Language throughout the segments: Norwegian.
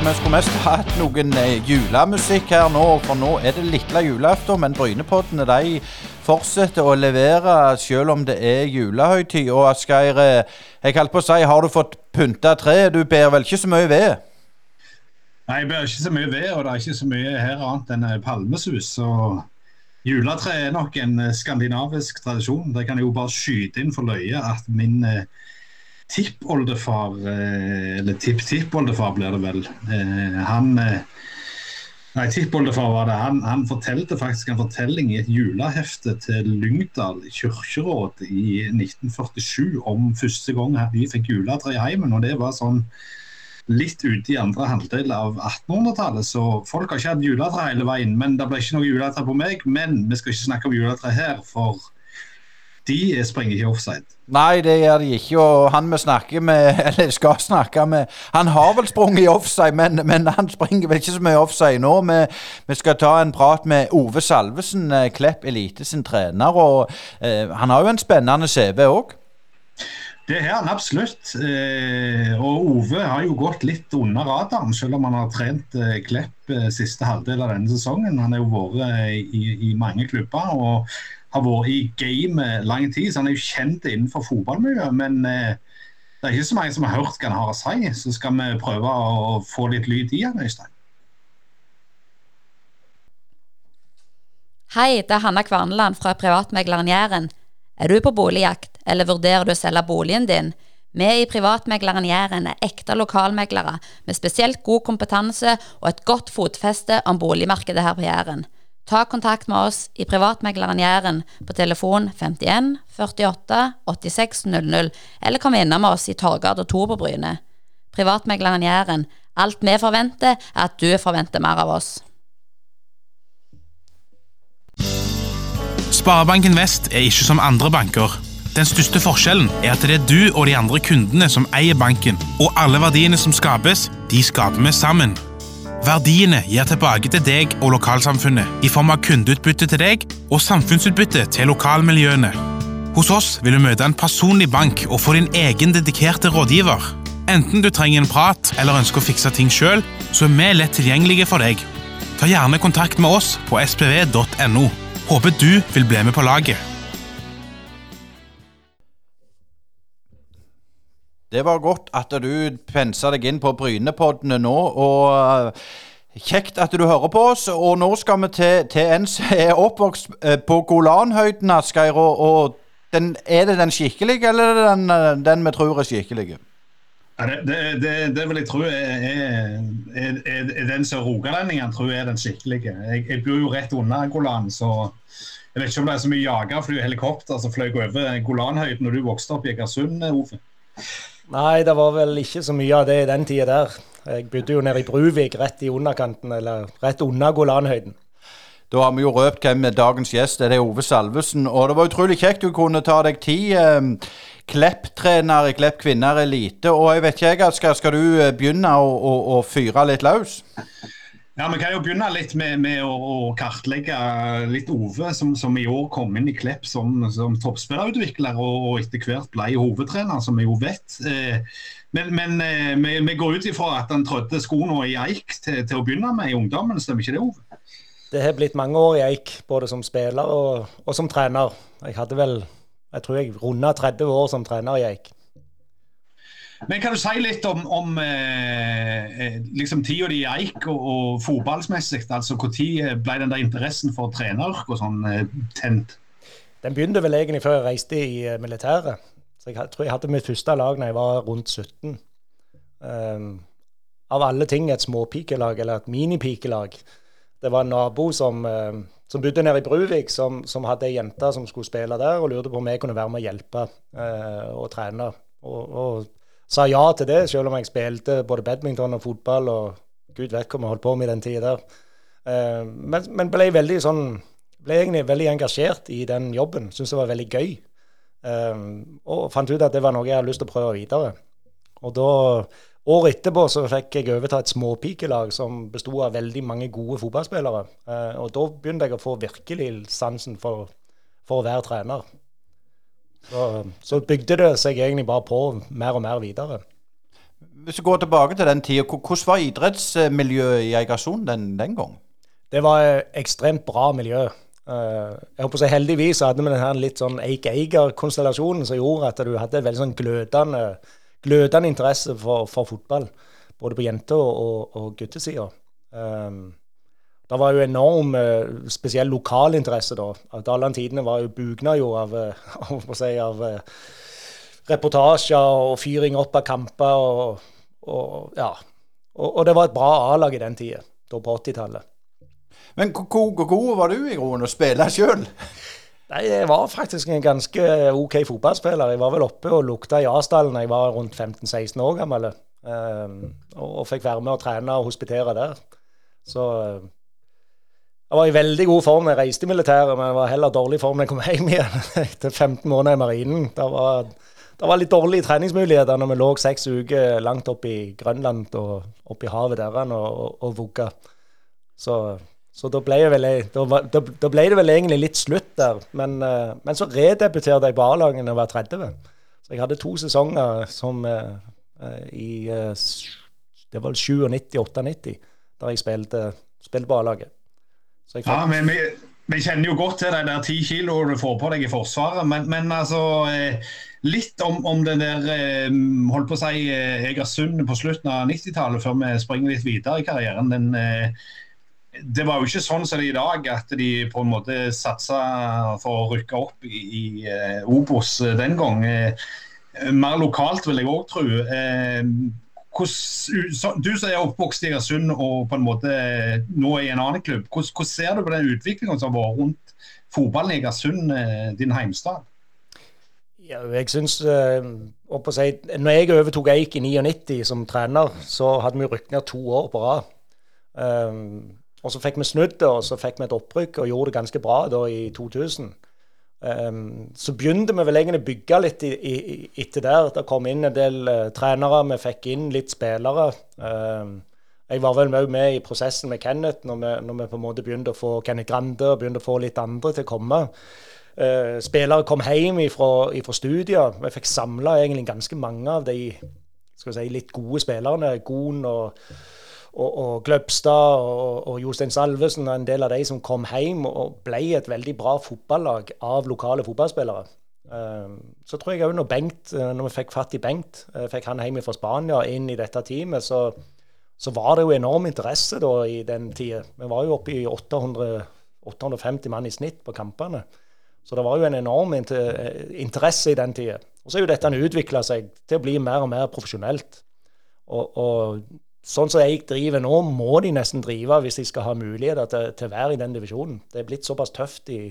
vi skulle mest hatt noen eh, julemusikk her nå, for nå er det lille julaften. Men Brynepoddene de fortsetter å levere selv om det er julehøytid. Og Asgeir, eh, jeg holdt på å si, har du fått pynta treet? Du ber vel ikke så mye ved? Nei, jeg ber ikke så mye ved, og det er ikke så mye her annet enn eh, palmesus. så Juletre er nok en skandinavisk tradisjon. Det kan jeg jo bare skyte inn for løye at min tippoldefar, eh, eller tipptippoldefar blir det vel, eh, han eh, Nei, tippoldefar var det. Han, han, fortalte faktisk en fortelling i et julehefte til Lyngdal kirkeråd i 1947 om første gang vi fikk juletre i heimen. Og det var sånn litt ute i andre halvdel av 1800-tallet, så folk har ikke hatt juletre hele veien. Men det ble ikke noe juletre på meg. Men vi skal ikke snakke om juletre her, for de springer ikke offside. Nei, det gjør de ikke. Og han vi snakker med, eller skal snakke med Han har vel sprunget i offside, men, men han springer vel ikke så mye offside nå. Vi, vi, skal ta en prat med Ove Salvesen, eh, Klepp Elite sin trener. og eh, Han har jo en spennende CV òg. Det har han absolutt. Eh, og Ove har jo gått litt under radaren, selv om han har trent eh, Klepp eh, siste halvdel av denne sesongen. Han har jo vært i, i mange klubber. og har vært i gamet lang tid, så han er jo kjent innenfor fotballmiljøet. Men eh, det er ikke så mange som har hørt hva han har å si, så skal vi prøve å få litt lyd i han, Øystein. Hei, det er Hanna Kvarneland fra Privatmegleren Jæren. Er du på boligjakt, eller vurderer du å selge boligen din? Vi i Privatmegleren Jæren er ekte lokalmeglere med spesielt god kompetanse og et godt fotfeste om boligmarkedet her på Jæren. Ta kontakt med oss i Privatmegleren Jæren på telefon 51 48 86 00, eller kom innom oss i Torgata 2 på Bryne. Privatmegleren Jæren. Alt vi forventer, er at du forventer mer av oss. Sparebanken Vest er ikke som andre banker. Den største forskjellen er at det er du og de andre kundene som eier banken, og alle verdiene som skapes, de skaper vi sammen. Verdiene gir tilbake til deg og lokalsamfunnet i form av kundeutbytte til deg og samfunnsutbytte til lokalmiljøene. Hos oss vil du møte en personlig bank og få din egen dedikerte rådgiver. Enten du trenger en prat eller ønsker å fikse ting sjøl, så er vi lett tilgjengelige for deg. Ta gjerne kontakt med oss på spv.no. Håper du vil bli med på laget. Det var godt at du pensa deg inn på Brynepoddene nå. og uh, Kjekt at du hører på oss. Og nå skal vi til, til en som er oppvokst uh, på Golanhøyden, Asgeir. Og, og den, er det den skikkelige, eller er det den, uh, den vi tror er skikkelig? Ja, det, det, det, det, vil jeg tro er, er, er, er den som rogalendingene tror er den skikkelige. Jeg, jeg bor jo rett unna Golan, så jeg vet ikke om det er så mye jagerfly og helikopter som fløy over Golanhøyden når du vokste opp i Egersund, Ove? Nei, det var vel ikke så mye av det i den tida der. Jeg bodde jo nede i Bruvik, rett i underkanten, eller rett under Golanhøyden. Da har vi jo røpt hvem dagens gjest er. Det er Ove Salvesen. Og det var utrolig kjekt du kunne ta deg tid. Eh, Klepp-trener i Klepp kvinner elite. Og jeg vet ikke, Asgeir, skal du eh, begynne å, å, å fyre litt løs? Ja, Vi kan jo begynne litt med, med å, å, kartlegge litt Ove, som, som, i år kom inn i Klepp som, som toppspillerutvikler og, og, etter hvert ble hovedtrener, som vi jo vet. Eh, men, men eh, vi, vi, går ut ifra at han trødde skoene i eik til, til, å begynne med i ungdommen, stemmer ikke det, Ove? Det har blitt mange år i eik, både som spiller og, og som trener. Jeg hadde vel, jeg tror jeg runda 30 år som trener i eik. Men kan du si litt om, om eh, eh liksom tida di i Eik og, og fotballsmessig? Altså, Når ble den der interessen for treneryrket sånn eh, tent? Den begynte vel egentlig før jeg reiste i militæret. Så Jeg tror jeg hadde mitt første lag da jeg var rundt 17. Um, ehm, av alle ting et småpikelag, eller et minipikelag. Det var en nabo som, som bodde nede i Bruvik, som, som hadde ei jente som skulle spille der, og lurte på om jeg kunne være med å hjelpe uh, og trene. Og, og sa ja til det, selv om jeg spilte både badminton og fotball og gud vet hva vi holdt på med i den tida der. Uh, men, men, ble veldig sånn ble egentlig veldig engasjert i den jobben. Syntes det var veldig gøy. Uh, og fant ut at det var noe jeg hadde lyst til å prøve videre. Og da, Året etterpå så fikk jeg overta et småpikelag som besto av veldig mange gode fotballspillere. Uh, og da begynte jeg å få virkelig sansen for, for å være trener. Så, så, bygde det seg egentlig bare på mer og mer videre. Hvis vi går tilbake til den tida, hvordan var idrettsmiljøet i Eigersund den, den gang? Det var et ekstremt bra miljø. Uh, jeg håper så Heldigvis hadde vi denne litt sånn Eik-Eiger-konstellasjonen som gjorde at du hadde veldig sånn glødende, glødende interesse for, for, fotball. Både på jente- og, og guttesida. Um, det var jo enorm spesiell spesiell lokalinteresse da. Alle tidene var jo bugna jo av, av, si, av uh, reportasjer og fyring opp av kamper. Og, og ja. Og, og, det var et bra A-lag i den tida, da på 80-tallet. Men hvor god var du i grunnen å spille sjøl? Nei, Jeg var faktisk en ganske OK fotballspiller. Jeg var vel oppe og lukta i Asdalen da jeg var rundt 15-16 år gammel. Um, og, og, fikk være med og trene og hospitere der. Så jeg var i veldig god form jeg reiste i militæret, men jeg var heller dårlig form da jeg kom hjem igjen etter 15 måneder i marinen. Det var, det var litt dårlige treningsmuligheter når vi lå seks uker langt oppe i Grønland og oppe i havet der og, og, og vugga. Så så da ble, vel, da, da, da ble, det vel egentlig litt slutt der. Men, uh, men så redebuterte jeg på A-laget da jeg var 30. Så jeg hadde to sesonger som uh, i uh, Det var 97-98, der jeg spilte, spilte på A-laget. Ja, men vi, vi, kjenner jo godt til de der ti kiloene du får på deg i Forsvaret. Men, men altså Litt om, om den der holdt på å si Egersund på slutten av 90-tallet, før vi springer litt videre i karrieren. den det var jo ikke sånn som det er i dag, at de på en måte satsa for å rykke opp i, i Obos den gang. Mer lokalt, vil jeg òg tro. Hvordan, du som er oppvokst i Egersund og på en måte nå i en annen klubb, hvordan, hvordan ser du på den utviklinga som vært rundt fotballen i Egersund, din heimstad? Ja, jeg synes, si, når jeg overtok Eik i 99 som trener, så hadde vi rykket ned to år på rad. Um, og så fikk vi snudd det, og så fikk vi et opprykk og gjorde det ganske bra da i 2000. Um, så begynte vi vel egentlig å bygge litt i, i, etter der. Det kom inn en del uh, trenere, vi fikk inn litt spillere. Um, jeg var vel òg med i prosessen med Kenneth når vi, når vi, på en måte begynte å få Kenneth Grande og begynte å få litt andre til å komme. Uh, spillere kom hjem fra studier. Vi fikk samla egentlig ganske mange av de si, litt gode spillerne. Gon og og, og Gløbstad og, og Jostein Salvesen og en del av de som kom hjem og ble et veldig bra fotballag av lokale fotballspillere. Um, så tror jeg òg når Bengt, eh, når vi fikk fatt i Bengt, uh, fikk han hjem fra Spania inn i dette teamet, så, så var det jo enorm interesse da i den tida. Vi var jo oppe i 800, 850 mann i snitt på kampene. Så det var jo en enorm interesse i den tida. Og så er jo dette utvikla seg til å bli mer og mer profesjonelt. Og, og sånn som jeg driver nå, må de nesten drive hvis de skal ha muligheter til, til å være i den divisjonen. Det er blitt såpass tøft i,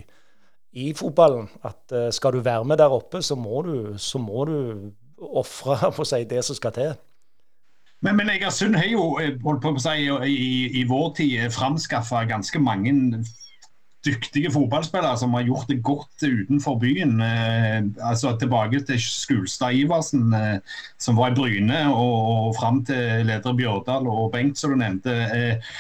i fotballen at uh, skal du være med der oppe, så må du, så du ofre si, det som skal til. Men, men Egersund har jo eh, holdt på å si, i, i vår tid framskaffa ganske mange dyktige fotballspillere som har gjort det godt utenfor byen. Eh, altså Tilbake til Skulstad Iversen, eh, som var i Bryne, og, og fram til leder Bjørdal og Bengt, som du nevnte. Eh,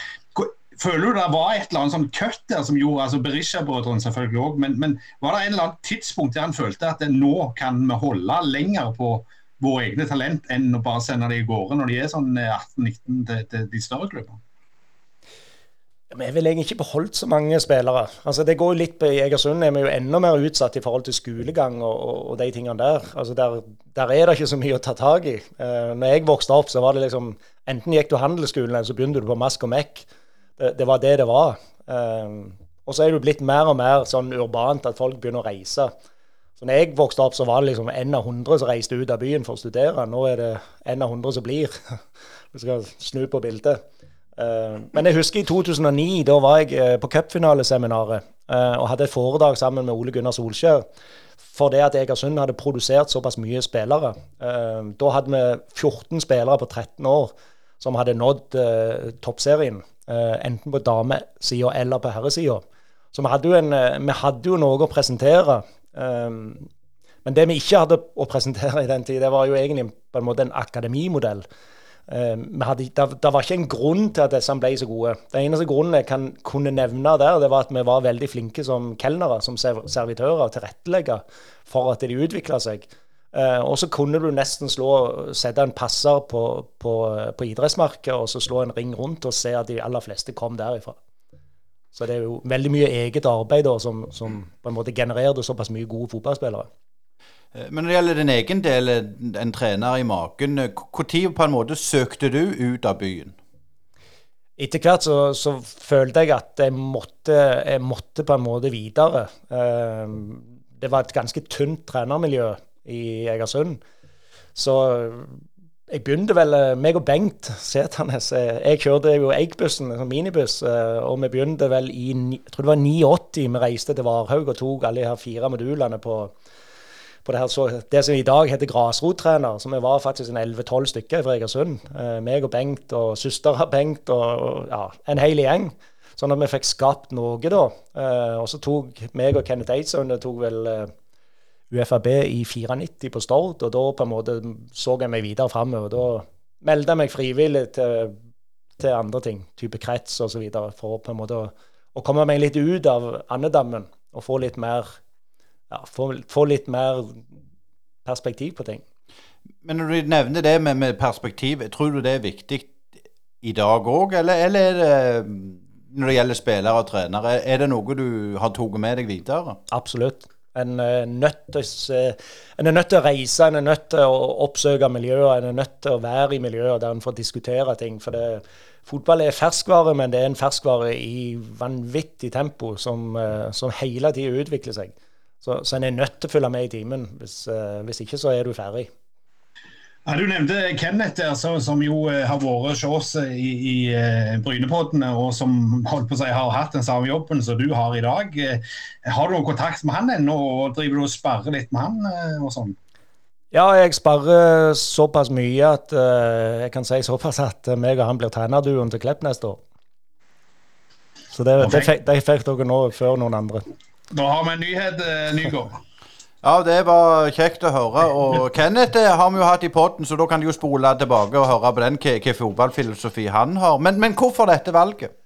føler du det var et eller annet sånn kutt der som gjorde altså Berisha-brødrene selvfølgelig òg, men, men, var det en eller annen tidspunkt der han følte at nå kan vi holde lenger på våre egne talent enn å bare sende dem i gårde når de er sånn 18-19 til, til de større klubbene? Vi har vel egentlig ikke beholdt så mange spillere. Altså det går jo litt på, Egersund er vi jo enda mer utsatt i forhold til skolegang og, og, og de tingene der. Altså der, der, er det ikke så mye å ta tak i. Uh, når jeg vokste opp, så var det liksom Enten gikk du handelsskolen, eller så begynte du på Mask og Mek. Det, det, var det det var. Uh, og så er det blitt mer og mer sånn urbant at folk begynner å reise. Så når jeg vokste opp, så var det liksom en av hundre som reiste ut av byen for å studere. Nå er det en av hundre som blir. Vi skal snu på bildet. Eh, men jeg husker i 2009, da var jeg eh, på cupfinaleseminaret eh, og hadde et foredrag sammen med Ole Gunnar Solskjær. For det at Egersund hadde produsert såpass mye spillere. Da hadde vi 14 spillere på 13 år som hadde nådd toppserien. Enten på damesida eller på herresida. Så vi hadde, en, vi hadde, jo noe å presentere. Men det vi ikke hadde å presentere i den tid, det var jo egentlig på en måte en akademimodell. Uh, hadde, det, var ikke en grunn til at disse ble så gode. Den eneste grunnen jeg kan, kunne nevne der, det var at vi var veldig flinke som kelnere, som servitører, tilrettelegge for at de utvikla seg. Eh, og så kunne du nesten slå, sette en passer på, på, på idrettsmarkedet og så slå en ring rundt og se at de aller fleste kom derifra. Så det er jo veldig mye eget arbeid da, som, som på en måte genererte såpass mye gode fotballspillere. Eh, men når det gjelder din egen del, en trener i magen, når på en måte søkte du ut av byen? Etter hvert så, så følte jeg at jeg måtte, jeg måtte, på en måte videre. Eh, det var et ganske tynt trenermiljø i Egersund. Så jeg begynte vel meg og Bengt Setanes Jeg kjørte jo Eikbussen, en sånn minibuss, og vi begynte vel i jeg tror det var 89. Vi reiste til Varhaug og tok alle de her fire modulene på, på det, her, så, det som i dag heter grasrottrener. Så vi var faktisk en 11-12 stykker fra Egersund. Eh, meg og Bengt og søstera Bengt og, og ja, en hel gjeng. Sånn at vi fikk skapt noe, da. Eh, og så tok meg og Kenneth Eidsson det tok vel eh, UFAB i 94 på Stord, og da på en måte så jeg meg videre framover. Da meldte jeg meg frivillig til, til andre ting, type krets osv., for på en måte å, komme meg litt ut av andedammen og få litt mer, ja, få, få litt mer perspektiv på ting. Men når du nevner det med, med perspektiv, tror du det er viktig i dag òg, eller, eller, er det når det gjelder spillere og trenere, er det noe du har tatt med deg videre? Absolutt. En er, eh, en er, nødt til å reise, en er nødt til å oppsøke miljøer, en er nødt til å være i miljøer der en får diskutere ting. For det, fotball er ferskvare, men det er en ferskvare i vanvittig tempo som, eh, som hele tida utvikler seg. Så, så, en er nødt til å følge med i timen. Hvis, eh, hvis ikke så er du ferdig. Ja, du nevnte Kenneth, der, som jo eh, har vært hos oss eh, i, i uh, Brynepoddene, og som holdt på å si, har hatt den samme jobben som du har i dag. Har du noen kontakt med han ennå, og driver du og sparrer litt med han? og sånn? Ja, jeg sparrer såpass mye at uh, jeg kan si såpass at meg og han blir trenerduoen til Klepp neste år. Så det, det, fikk, det fikk dere nå før noen andre. Da har vi en nyhet, Nygaard. Ja, det var kjekt å høre. Og Kenneth det har vi jo hatt i poden, så da kan de jo spole tilbake og høre på den hvilken fotballfilosofi han har. Men, men, hvorfor dette valget?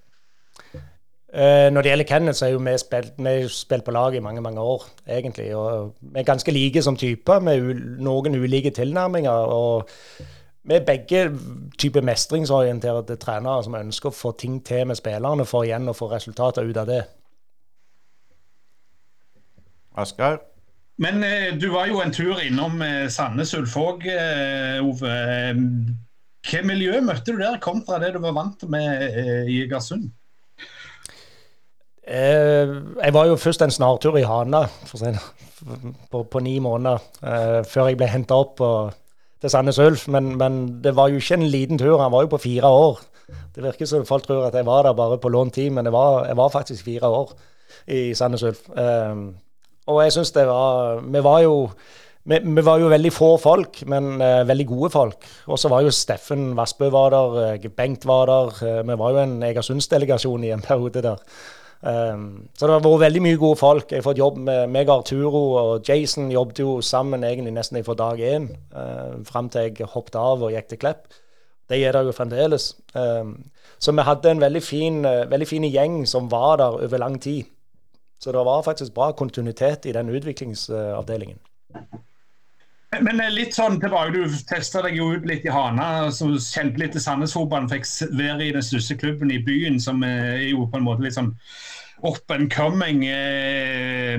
Eh, når det gjelder Kenneth, så er jo vi spilt, vi spilt på lag i mange mange år, egentlig. Og vi er ganske like som typer, med noen ulike tilnærminger. og vi er begge typer mestringsorienterte trenere som ønsker å få ting til med spillerne for igjen å få resultater ut av det. Asgeir? Men eh, du var jo en tur innom eh, Sandnes Ulfog, eh, Ove. Hvilket miljø møtte du der, kontra det du var vant med eh, i Egersund? Eh, jeg var jo først en snartur i Hana for å på, på, ni måneder eh, før jeg ble henta opp til Sandnes Ulf. Men, men, det var jo ikke en liten tur, han var jo på fire år. Det virker som folk tror at jeg var der bare på lånt tid, men jeg var, jeg var, faktisk fire år i Sandnes Ulf. Eh, og jeg syns det var Vi var jo vi, vi, var jo veldig få folk, men uh, veldig gode folk. Og så var jo Steffen Vassbø var der, uh, Bengt var der. Uh, vi var jo en Egersundsdelegasjon i en periode der. Um, så det har vært veldig mye gode folk. Jeg har fått jobb med meg, Arturo og Jason jobbet jo sammen egentlig nesten fra dag én, uh, fram til jeg hoppet av og gikk til Klepp. Det gjør det jo fremdeles. Um, så vi hadde en veldig fin, veldig fin gjeng som var der over lang tid. Så det var faktisk bra kontinuitet i den utviklingsavdelingen. Men litt sånn tilbake, Du testa deg jo ut litt i Hana, så kjente litt til Sandnes-fotballen. Fikk være i den største klubben i byen, som er jo på en måte litt sånn up and coming. Eh,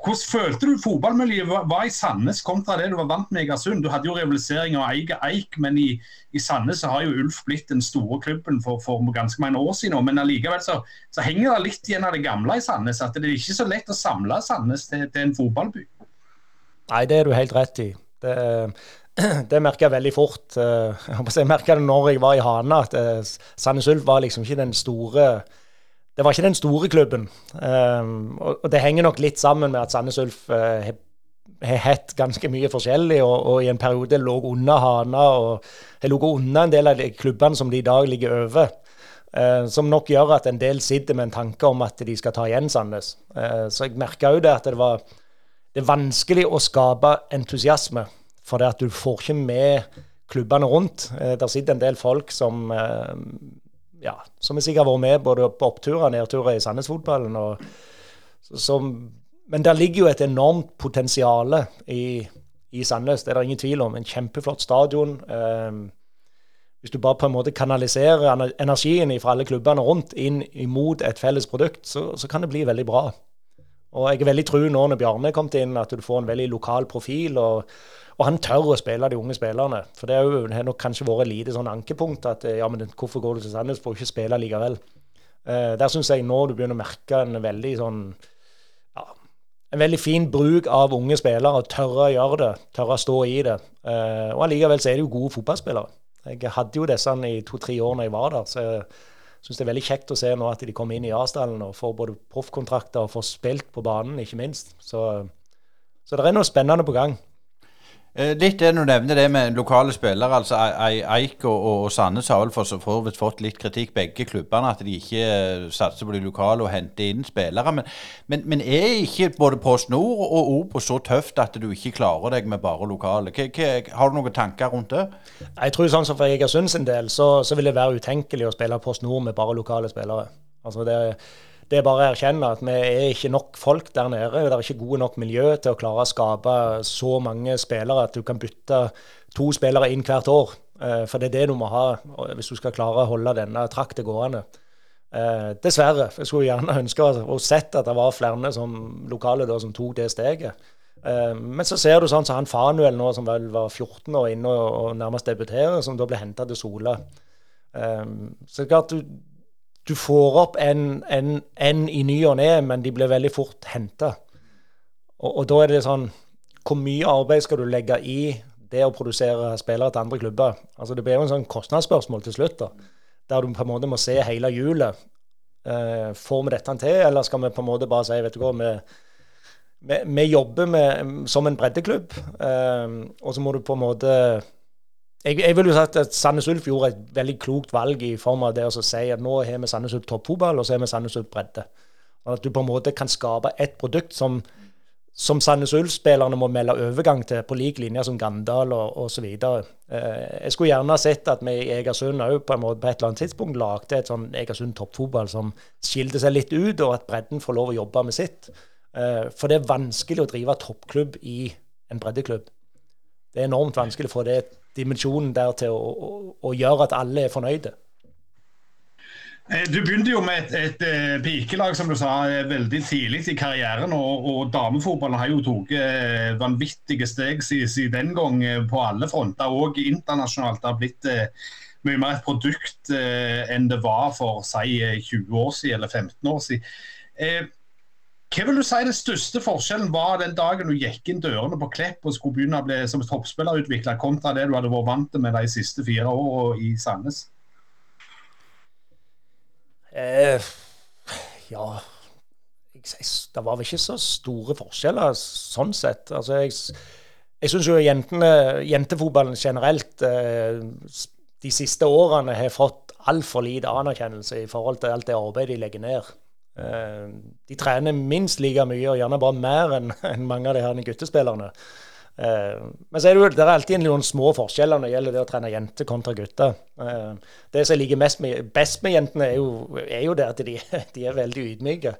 hvordan følte du fotballmiljøet var i Sandnes kontra det du var vant med i Egersund? Du hadde jo rivalisering av Eik Eik, men i, i, Sandnes har jo Ulf blitt den store klubben for, for ganske mange år siden. Men allikevel så, så, henger det litt igjen av det gamle i Sandnes. At det er ikke så lett å samle Sandnes til, til en fotballby. Nei, det er du helt rett i. Det, det merka jeg veldig fort. Eh, jeg merka det når jeg var i Hana, at eh, Sandnes Ulf var liksom ikke den store det var ikke den store klubben. Um, og, og, det henger nok litt sammen med at Sandnes Ulf uh, har hett ganske mye forskjellig, og, og, i en periode lå unna Hana og har ligget unna en del av de klubbene som de i dag ligger over. Uh, som nok gjør at en del sitter med en tanke om at de skal ta igjen Sandnes. Uh, så jeg merka jo det at det var det er vanskelig å skape entusiasme, for det at du får ikke med klubbene rundt. der sitter en del folk som ja, som jeg sikkert har vært med både på oppturer og nedturer i Sandnes-fotballen. Men der ligger jo et enormt potensial i, i Sandnes. Det er det ingen tvil om. En kjempeflott stadion. Eh, hvis du bare på en måte kanaliserer energien fra alle klubbene rundt inn imot et felles produkt, så, så kan det bli veldig bra. Og jeg er veldig tru nå når Bjarne er kommet inn, at du får en veldig lokal profil. Og, og han tør å spille de unge spillerne. For det har nok kanskje vært lite sånn ankepunkt at ja, men hvorfor går du til Sandnes for å ikke spille likevel? Eh, der syns jeg nå du begynner å merke en veldig sånn ja, en veldig fin bruk av unge spillere. Tørre å gjøre det, tørre å stå i det. Eh, og allikevel så er de jo gode fotballspillere. Jeg hadde jo disse i to-tre år når jeg var der. så syns det er veldig kjekt å se nå at de kommer inn i Arsdalen og får både proffkontrakter og får spilt på banen, ikke minst. Så, så det er noe spennende på gang. Eh, litt det du nevner det med lokale spillere. altså Eik og, og Sandnes har vel for så vidt fått litt kritikk, begge klubbene, at de ikke eh, satser på de lokale og henter inn spillere. Men, men, men er ikke både Post Nord og Opo så tøft at du ikke klarer deg med bare lokale? Hva, har du noen tanker rundt det? Jeg tror sånn som For Egersund sin del så, så vil det være utenkelig å spille Post Nord med bare lokale spillere. Altså det er det er bare å erkjenne at vi er ikke nok folk der nede. Det er ikke gode nok miljø til å klare å skape så mange spillere at du kan bytte to spillere inn hvert år. Eh, for det er det du må ha hvis du skal klare å holde denne trakta gående. Eh, dessverre. Jeg skulle gjerne ønske og sett at det var flere som, lokale da, som tok det steget. Eh, men så ser du sånn som så han Fanuel nå, som vel var 14 år inne og, nærmest debuterer, som da ble henta til Sola. Så klart du, du får opp en, en, en i ny og ne, men de blir veldig fort henta. Og, og, da er det sånn Hvor mye arbeid skal du legge i det å produsere spillere til andre klubber? Altså Det blir jo en sånn kostnadsspørsmål til slutt, da, der du på en måte må se hele hjulet. Uh, får vi dette til, eller skal vi på en måte bare si vet du hva, vi, vi, vi jobber med, som en breddeklubb, uh, og så må du på en måte jeg, jeg, vil jo si at Sandnes Ulf gjorde et veldig klokt valg i form av det å si at nå har vi Sandnes Ulf toppfotball, og så har vi Sandnes Ulf bredde. Og at du på en måte kan skape et produkt som, som Sandnes Ulf-spillerne må melde overgang til, på lik linje som Gandal og osv. Eh, jeg skulle gjerne sett at vi i Egersund òg på, på et eller annet tidspunkt lagde et sånn Egersund toppfotball som skilte seg litt ut, og at bredden får lov å jobbe med sitt. Eh, for det er vanskelig å drive toppklubb i en breddeklubb. Det er enormt vanskelig å få det dimensjonen der til å, å, å, gjøre at alle er fornøyde. Eh, du begynte jo med et, et, eh, pikelag som du sa, eh, veldig tidlig i karrieren. Og, og damefotballen har jo tatt vanvittige steg siden den gang på alle fronter, og internasjonalt. Har blitt mye mer et produkt enn det var for si 20 år siden eller 15 år siden. Hva vil du si den største forskjellen var den dagen du gikk inn dørene på Klepp og skulle begynne å bli som toppspillerutvikler, kontra det du hadde vært vant med de siste fire årene i Sandnes? Eh, ja Det var vel ikke så store forskjeller sånn sett. Altså, jeg, jeg syns jo jentene, jentefotballen generelt eh, de siste årene har fått altfor lite anerkjennelse i forhold til alt det arbeidet de legger ned. Eh, de trener minst like mye, og gjerne bare mer enn mange av de her guttespillerne. Eh, men så er det, jo, det er alltid noen små forskjeller når det gjelder det å trene jenter kontra gutter. Eh, det som jeg liker med, best med jentene, er jo, er jo det at de, de, er veldig ydmyke.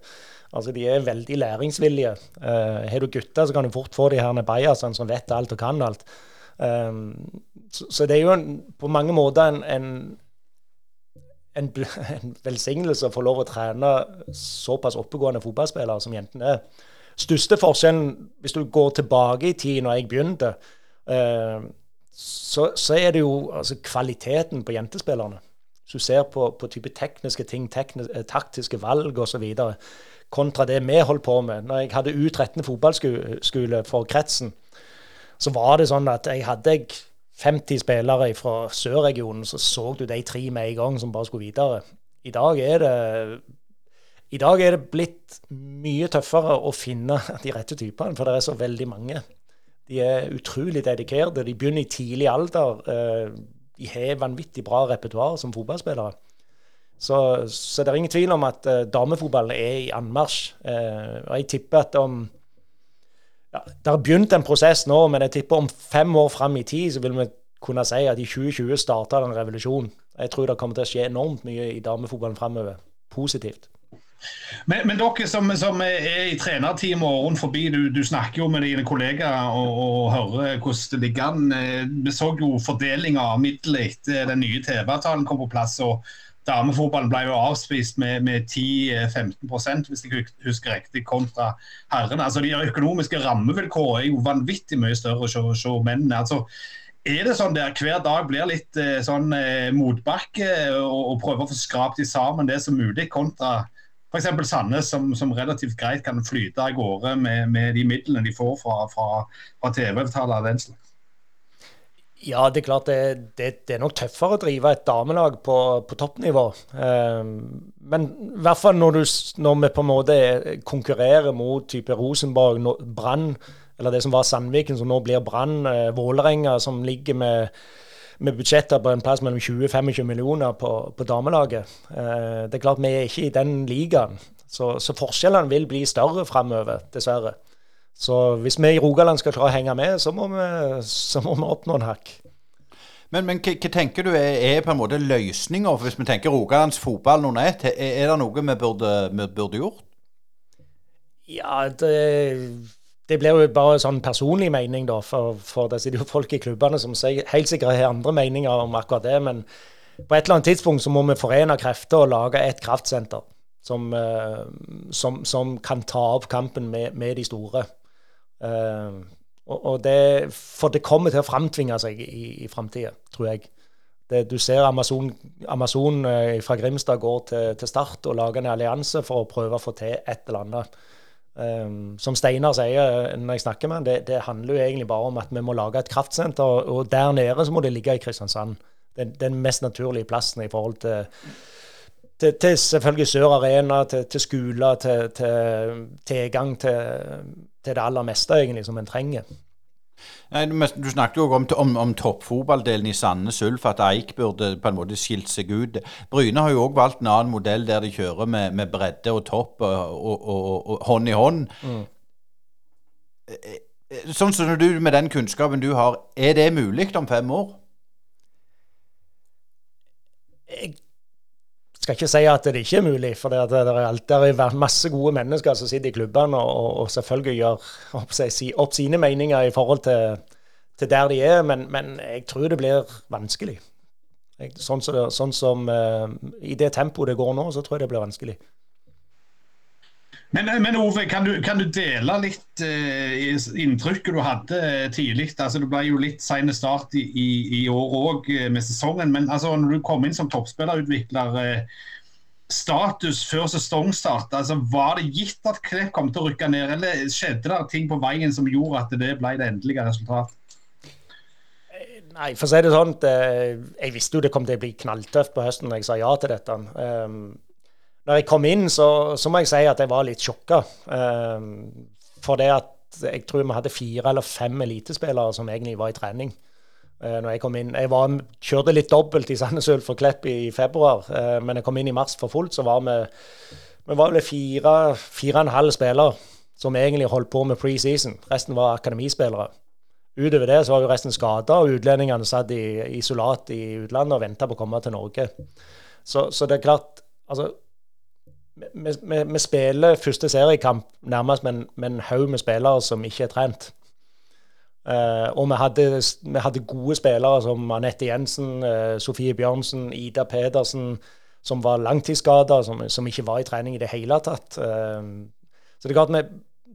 Altså, De er veldig læringsvillige. Har du gutter, så kan du fort få de her bajasene som vet alt og kan alt. Så, så det er jo en, på mange måter en, en en, en, velsignelse å få lov å trene såpass oppegående fotballspillere som jentene er. Største forskjellen, hvis du går tilbake i tid, når jeg begynte, eh, så, så, er det jo altså, kvaliteten på jentespillerne. Hvis du ser på, på type tekniske ting, tekniske, eh, taktiske valg osv., kontra det vi holdt på med. Når jeg hadde U13 fotballskole for kretsen, så var det sånn at jeg hadde 50 spillere fra sørregionen, så så du de tre med en gang som bare skulle videre. I dag er det i dag er det blitt mye tøffere å finne de rette typene, for det er så veldig mange. De er utrolig dedikerte. De begynner i tidlig alder. Eh, de har vanvittig bra repertoar som fotballspillere. Så, så, det er ingen tvil om at uh, damefotballen er i anmarsj. Uh, og jeg tipper at om ja, Det har begynt en prosess nå, men jeg tipper om fem år fram i tid så vil vi kunne si at i 2020 starta en revolusjon. Jeg tror det kommer til å skje enormt mye i damefotballen framover. Positivt. Men, men, dere som, som er i trenerteamet rundt forbi, du, du, snakker jo med dine kollegaer og, og hører hvordan det ligger an. Eh, vi så jo fordelinga av midler etter den nye TV-avtalen kom på plass. og Damefotballen ble jo avspist med, med 10-15% hvis jeg husker riktig, kontra herrene. Altså, de økonomiske rammevilkårene er jo vanvittig mye større hos mennene. Altså, er det sånn der hver dag blir litt eh, sånn eh, motbakke og, og prøver å få skrapt sammen det som mulig, kontra f.eks. Sandnes, som, som, relativt greit kan flyte av gårde med, med, de midlene de får fra, fra, fra TV-avtaler av den slags? Ja, det er klart det, det, det, er nok tøffere å drive et damelag på, på toppnivå. Um, men i hvert fall når, du, når, vi på en måte konkurrerer mot type Rosenborg, Brann, eller det som var Sandviken, som nå blir Brann, eh, Vålerenga, som ligger med, med budsjetter på en plass mellom 20-25 millioner på, på damelaget. Eh, det er klart vi er ikke i den ligaen, så, så forskjellene vil bli større framover, dessverre. Så hvis vi i Rogaland skal klare å henge med, så må vi, så må vi oppnå en hakk. Men, men hva, tenker du er, er, på en måte løsninger, hvis vi tenker Rogalands fotball under ett? Er, er, det noe vi burde, vi burde gjort? Ja, det, det, blir jo bare sånn personlig mening, da. For, for det sitter jo folk i klubbene som helt sikkert har andre meninger om akkurat det. Men på et eller annet tidspunkt så må vi forene krefter og lage et kraftsenter. Som, eh, som, som kan ta opp kampen med, med de store. Uh, og, det, for det kommer til å framtvinge seg i, i framtida, tror jeg. Det, du ser Amazon, Amazon uh, fra Grimstad går til, til, Start og lager en allianse for å prøve å få til et eller annet. Um, som Steinar sier når jeg snakker med han, det, det, handler jo egentlig bare om at vi må lage et kraftsenter. Og der nede så må det ligge i Kristiansand. Den, den mest naturlige plassen i forhold til til, til selvfølgelig Sør Arena, til, skoler, til tilgang til, til det aller meste egentlig som en trenger. Nei, Du snakket jo om, om, om toppfotballdelen i Sandnes Ulf, at Eik burde på en måte skilt seg ut. Bryne har jo òg valgt en annen modell der de kjører med, med bredde og topp og, og, og, hånd i hånd. Mm. Eh, eh, sånn som du med den kunnskapen du har, er det mulig om fem år? Jeg skal ikke si at det ikke er mulig, for det, det, det er masse gode mennesker som sitter i klubbene og, og selvfølgelig gjør opp, opp, sine meninger i forhold til, til der de er, men, men, jeg tror det blir vanskelig. Sånn, som, sånn som uh, I det tempoet det går nå, så tror jeg det blir vanskelig. Men, men, Ove, kan du, kan du dele litt eh, inntrykket du hadde eh, tidlig? Altså, det ble jo litt sen start i, i, i år òg eh, med sesongen. Men altså, når du kom inn som toppspillerutvikler, eh, status før sesongstart, altså, var det gitt at Klepp kom til å rykke ned, eller skjedde det ting på veien som gjorde at det ble det endelige resultatet? Nei, for å si det sånn, jeg visste jo det kom til å bli knalltøft på høsten når jeg sa ja til dette. Um, når jeg kom inn, så, så, må jeg si at jeg var litt sjokka. Um, for det at jeg tror vi hadde fire eller fem elitespillere som egentlig var i trening. Uh, når Jeg kom inn. Jeg var, kjørte litt dobbelt i Sandnes Ulf og Klepp i februar, uh, men jeg kom inn i mars for fullt, så var vi, vi var vel fire, fire og en halv spillere som egentlig holdt på med preseason. Resten var akademispillere. Utover det så var jo resten skada, og utlendingene satt i isolat i utlandet og venta på å komme til Norge. Så, så det er klart altså vi, vi, vi, spiller første seriekamp nærmest med en haug med spillere som ikke er trent. Uh, og vi hadde, vi hadde, gode spillere som Anette Jensen, uh, Sofie Bjørnsen, Ida Pedersen, som var langtidsskada, som, som, ikke var i trening i det hele tatt. Uh, så det er klart vi,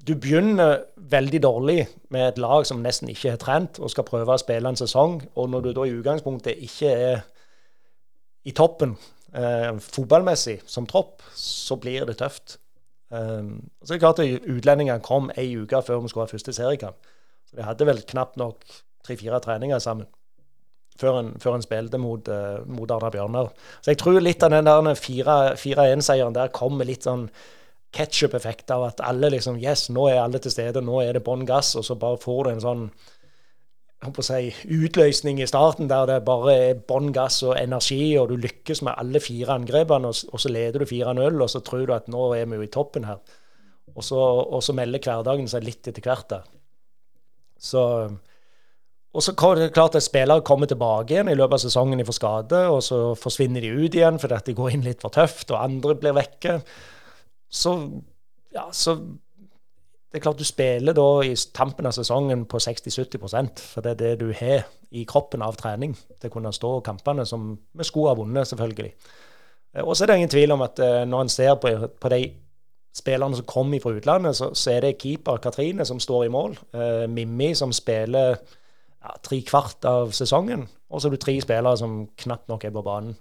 Du begynner veldig dårlig med et lag som nesten ikke har trent, og skal prøve å spille en sesong. Og når du da i utgangspunktet ikke er i toppen eh, fotballmessig som tropp, så blir det tøft. Um, så er det klart at Utlendingene kom ei uke før vi skulle ha første seriekamp. Så de hadde vel knapt nok tre-fire treninger sammen før en, en spilte mot, uh, mot Arna Bjørnar. Så jeg tror litt av den der 4-1-seieren der kom med litt sånn ketsjup-effekt av at alle liksom Yes, nå er alle til stede, nå er det bånn gass, og så bare får du en sånn si, utløsning i starten der det bare er bånn gass og energi, og du lykkes med alle fire angrepene, og, så leder du 4-0, og så tror du at nå er vi jo i toppen her. Og så, og så melder hverdagen seg litt etter hvert. der. Så, og så er det klart at spillere kommer tilbake igjen i løpet av sesongen de får skade, og så forsvinner de ut igjen fordi de går inn litt for tøft, og andre blir vekke. så, ja, så det er klart du spiller da i tampen av sesongen på 60-70% for det er det du har i kroppen av trening til å kunne stå kampene som vi skulle ha vunnet, selvfølgelig. Eh, og så er det ingen tvil om at uh, når en ser på, på, de spillerne som kommer fra utlandet, så, så, er det keeper Katrine som står i mål. Uh, Mimmi som spiller ja, tre kvart av sesongen. Og så er det tre spillere som knapt nok er på banen.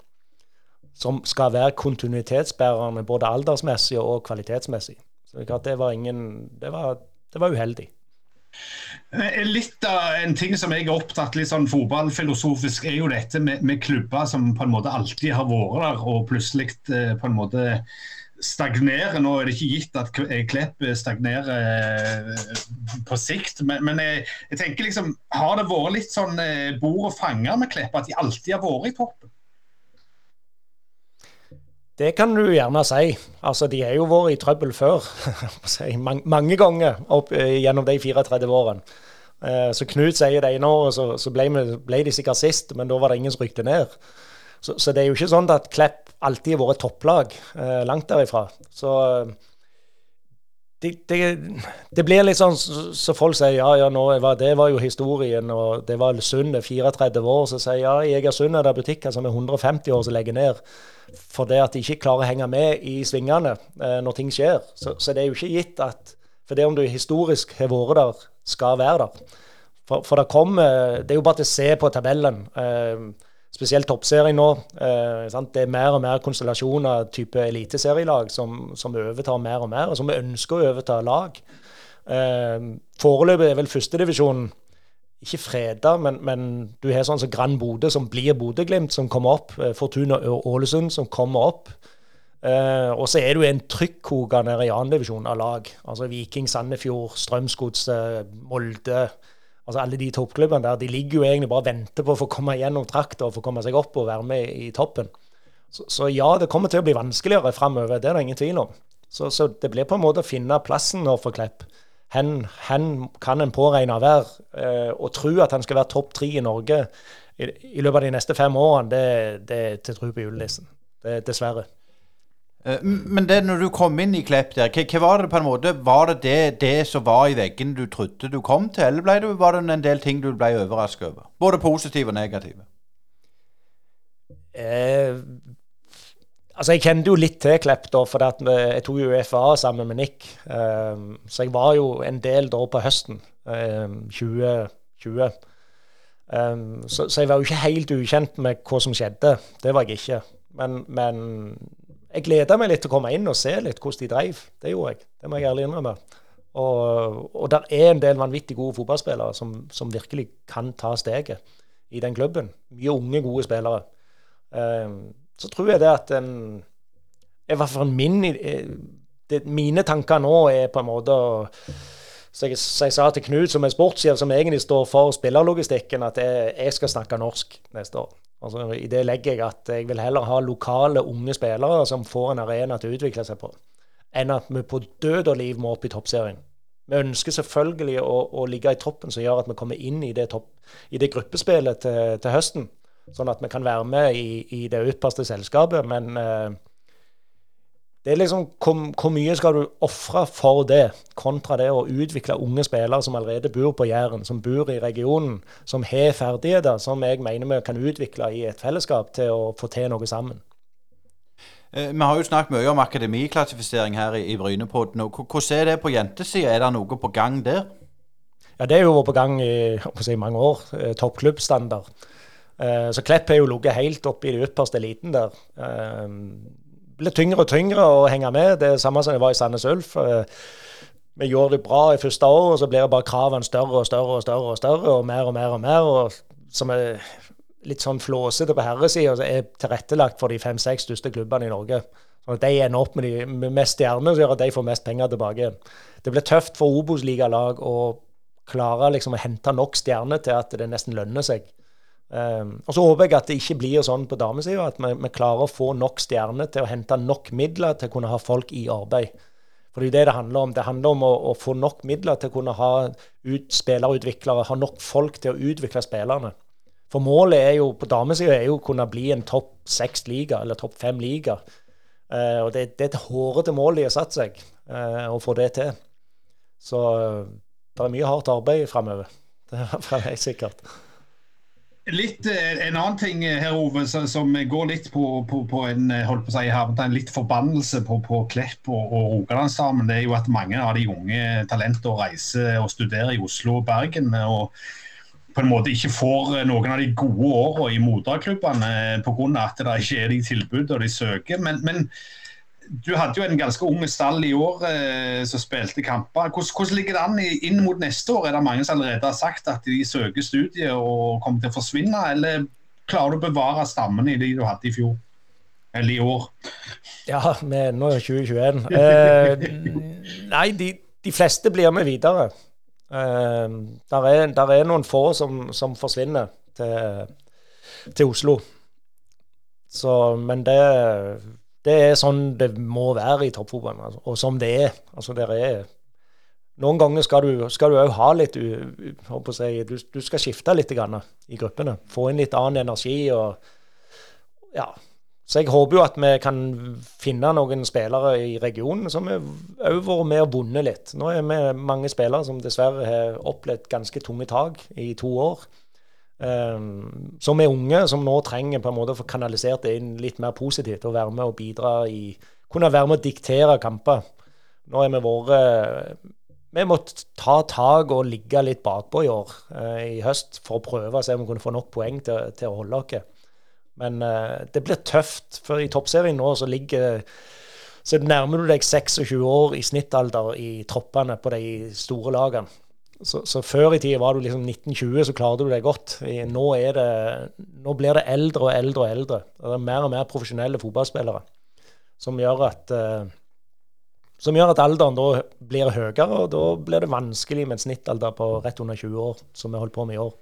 Som skal være kontinuitetsbærerne både aldersmessig og kvalitetsmessig. Det var ingen Det var, det var uheldig. Eh, litt av En ting som jeg er opptatt litt sånn fotballfilosofisk, er jo dette med, med, klubber som på en måte alltid har vært der, og plutselig eh, på en måte stagnerer. Nå er det ikke gitt at Klepp stagnerer eh, på sikt, men, men jeg, jeg, tenker liksom Har det vært litt sånn bord og fanger med Klepp, at de alltid har vært i toppen? Det kan du gjerne si. Altså, De har jo vært i trøbbel før. mange ganger opp eh, gjennom de 34 årene. Eh, så Knut sier det ene året, så, ble, de sikkert sist, men da var det ingen som rykte ned. Så, så, det er jo ikke sånn at Klepp alltid har vært topplag. Eh, langt derifra. Så det, det, det, blir litt sånn så, folk sier ja, ja, nå, det var jo historien, og det var Sund 34 år. Så sier ja, i Egersund er det butikker som er 150 år som legger ned fordi at de ikke klarer å henge med i svingene eh, når ting skjer. Så, så, det er jo ikke gitt at for det om du historisk har vært der, skal være der. For, for det kommer Det er jo bare til å se på tabellen. Eh, spesielt toppserien nå. Eh, det er mer og mer konstellasjoner type eliteserielag som, som overtar mer og mer, og som ønsker å overta lag. Eh, Foreløpig er vel førstedivisjonen ikke freda, men, men, du har sånn som Grand Bodø, som blir Bodø-Glimt, som kommer opp. Eh, Fortuna Ålesund, som kommer opp. Eh, og så er du en trykkoker nede i annendivisjon av lag. Altså Viking, Sandefjord, Strømsgodset, Molde. Altså Alle de toppklubbene der de ligger jo egentlig bare og venter på å få komme gjennom trakta og få komme seg opp og være med i, toppen. Så, så, ja, det kommer til å bli vanskeligere framover, det er det ingen tvil om. Så, så, det blir på en måte å finne plassen nå for Klepp Hen, hen kan en påregne å være. Eh, å tro at han skal være topp tre i Norge i, i, løpet av de neste fem årene, det, det er til tro på julenissen. Dessverre. Eh, men det når du kom inn i Klepp der, hva, var det på en måte, var det, det det, som var i veggen du trodde du kom til, eller det, var det en del ting du ble overrasket over? Både positive og negative? Eh, Altså, Jeg kjente jo litt til Klepp, da, for jeg tok jo UFA sammen med Nick. Eh, så jeg var jo en del da på høsten eh, 2020. Um, så, så, jeg var jo ikke helt ukjent med hva som skjedde. Det var jeg ikke. Men, men jeg gleda meg litt til å komme inn og se litt hvordan de dreiv. Det gjorde jeg. Det må jeg ærlig innrømme. Og, og der er en del vanvittig gode fotballspillere som, som, virkelig kan ta steget i den klubben. Mye unge, gode spillere. Um, så tror jeg det at en I hvert fall min eh, det, Mine tanker nå er på en måte så jeg, så jeg, sa til Knut, som er sportssjef, som egentlig står for spillerlogistikken, at jeg, jeg skal snakke norsk neste år. Altså, I det legger jeg at jeg vil heller ha lokale, unge spillere som får en arena til å utvikle seg på, enn at vi på død og liv må opp i toppserien. Vi ønsker selvfølgelig å, å ligge i toppen, som gjør at vi kommer inn i det, topp, i det gruppespillet til, til høsten sånn at vi kan være med i, i det utpaste selskapet. Men eh, det er liksom hvor, mye skal du ofre for det, kontra det å utvikle unge spillere som allerede bor på Jæren, som bor i regionen, som har ferdigheter som jeg mener vi kan utvikle i et fellesskap til å få til noe sammen. Eh, vi har jo snakket mye om akademiklassifisering her i, i Brynepodden. Hvordan er det på jentesida? Er det noe på gang der? Ja, Det er jo på gang i, si, mange år. Eh, toppklubbstandard. Eh, så Klepp har jo ligget helt oppe i det ypperste eliten der. Ble tyngre og tyngre å henge med. Det er samme som det var i Sandnes Ulf. Eh, vi gjorde det bra i første år, og så blir bare kravene større og større og større og større, og mer og mer og mer. og Som er litt sånn flåsete på herresida, er tilrettelagt for de fem-seks største klubbene i Norge. Sånn at de ender opp med, de, med mest stjerner, så gjør at de får mest penger tilbake. Det blir tøft for Obos-ligalag å klare liksom å hente nok stjerner til at det nesten lønner seg. Um, og Så håper jeg at det ikke blir sånn på damesida, at vi, vi, klarer å få nok stjerner til å hente nok midler til å kunne ha folk i arbeid. For Det er jo det det handler om. Det handler om å, å få nok midler til å kunne ha ut, spillerutviklere, ha nok folk til å utvikle spillerne. For målet er jo på damesida å kunne bli en topp seks liga, eller topp fem liga. Uh, og det, det er et hårete mål de har satt seg, uh, å få det til. Så det er mye hardt arbeid framover. Det er sikkert. Litt, En annen ting her, Ove, som går litt på, på, på en holdt på å si, en litt forbannelse på, på Klepp og, og Rogalandsdamen, det er jo at mange av de unge talentene reiser og studerer i Oslo og Bergen. og på en måte ikke får noen av de gode årene i moderklubbene pga. at det ikke er de tilbudene de søker. Men, men, du hadde jo en ganske ung stall i år eh, som spilte kamper. Hvordan, hvordan, ligger det an inn mot neste år? Er det mange som allerede har sagt at de søker studiet og kommer til å forsvinne, eller klarer du å bevare stammen i de du hadde i fjor? Eller i år? Ja, nå er det 2021. Eh, nei, de, de fleste blir med videre. Eh, der, er, der, er, noen få som, som forsvinner til, til, Oslo. Så, men det, det, er sånn det må være i toppfotballen, altså, og som det er. Altså, det er noen ganger skal du, skal ha litt si, du, du, skal skifte litt i gruppene. Få inn litt annen energi. og ja, så jeg håper jo at vi kan finne noen spillere i regionen som har vært med og vunnet litt. Nå er vi mange spillere som dessverre har opplevd ganske tunge tak i to år. Um, som er unge, som nå trenger på en måte å få kanalisert det inn litt mer positivt. Og være med og bidra i Kunne være med å diktere kamper. Nå har vi vært Vi måtte ta tak og ligge litt bakpå i år, uh, i høst, for å prøve å se om vi kunne få nok poeng til, til å holde oss. Men uh, det blir tøft, for i toppserien nå så ligger så nærmer du deg 26 år i snittalder i troppene på de store lagene. Så, så før i tida var du liksom 1920, så klarte du deg godt. Nå, det, nå, blir det eldre og eldre og eldre. Det er mer og mer profesjonelle fotballspillere som gjør at uh, som gjør at alderen da blir høyere, og da blir det vanskelig med en snittalder på rett under 20 år, som vi holder på med i år.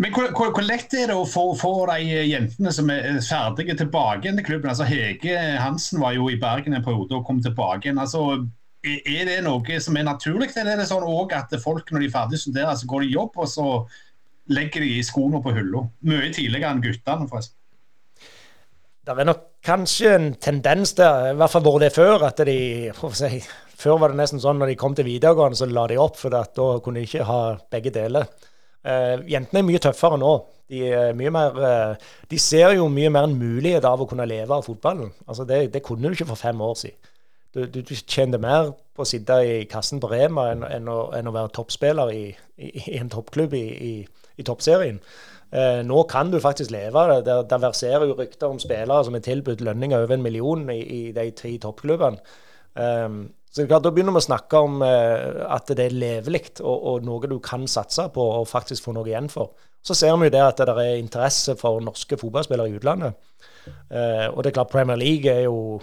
Men hvor, hvor, hvor, lett er det å få, få, de jentene som er ferdige tilbake igjen til klubben? Altså Hege Hansen var jo i Bergen en periode og kom tilbake igjen. Altså, er det noe som er naturlig, eller er det sånn at folk når de er ferdig studerer, så går de i jobb og så legger de skoene på hylla? Mye tidligere enn guttene, forresten. Det er nok kanskje en tendens der, i hvert fall vært det før, at de si, Før var det nesten sånn når de kom til videregående, så la de opp, for da kunne de ikke ha begge deler. Uh, jentene er mye tøffere nå. De, mer, uh, de, ser jo mye mer en mulighet av å kunne leve av fotballen. Altså det, det kunne du ikke for fem år siden. Du, du, du tjente mer på å sitte i kassen på Rema enn, enn, å, enn å, være toppspiller i, i, i en toppklubb i, i toppserien. Eh, nå kan du faktisk leve av det. Der verserer jo rykter om spillere som er tilbudt lønninger over en million i, de tre toppklubbene. Um, så Da begynner vi å snakke om eh, at det er levelig og, og, noe du kan satse på og faktisk få noe igjen for. Så ser vi jo det at det er interesse for norske fotballspillere i utlandet. Eh, og det er klart Premier League er jo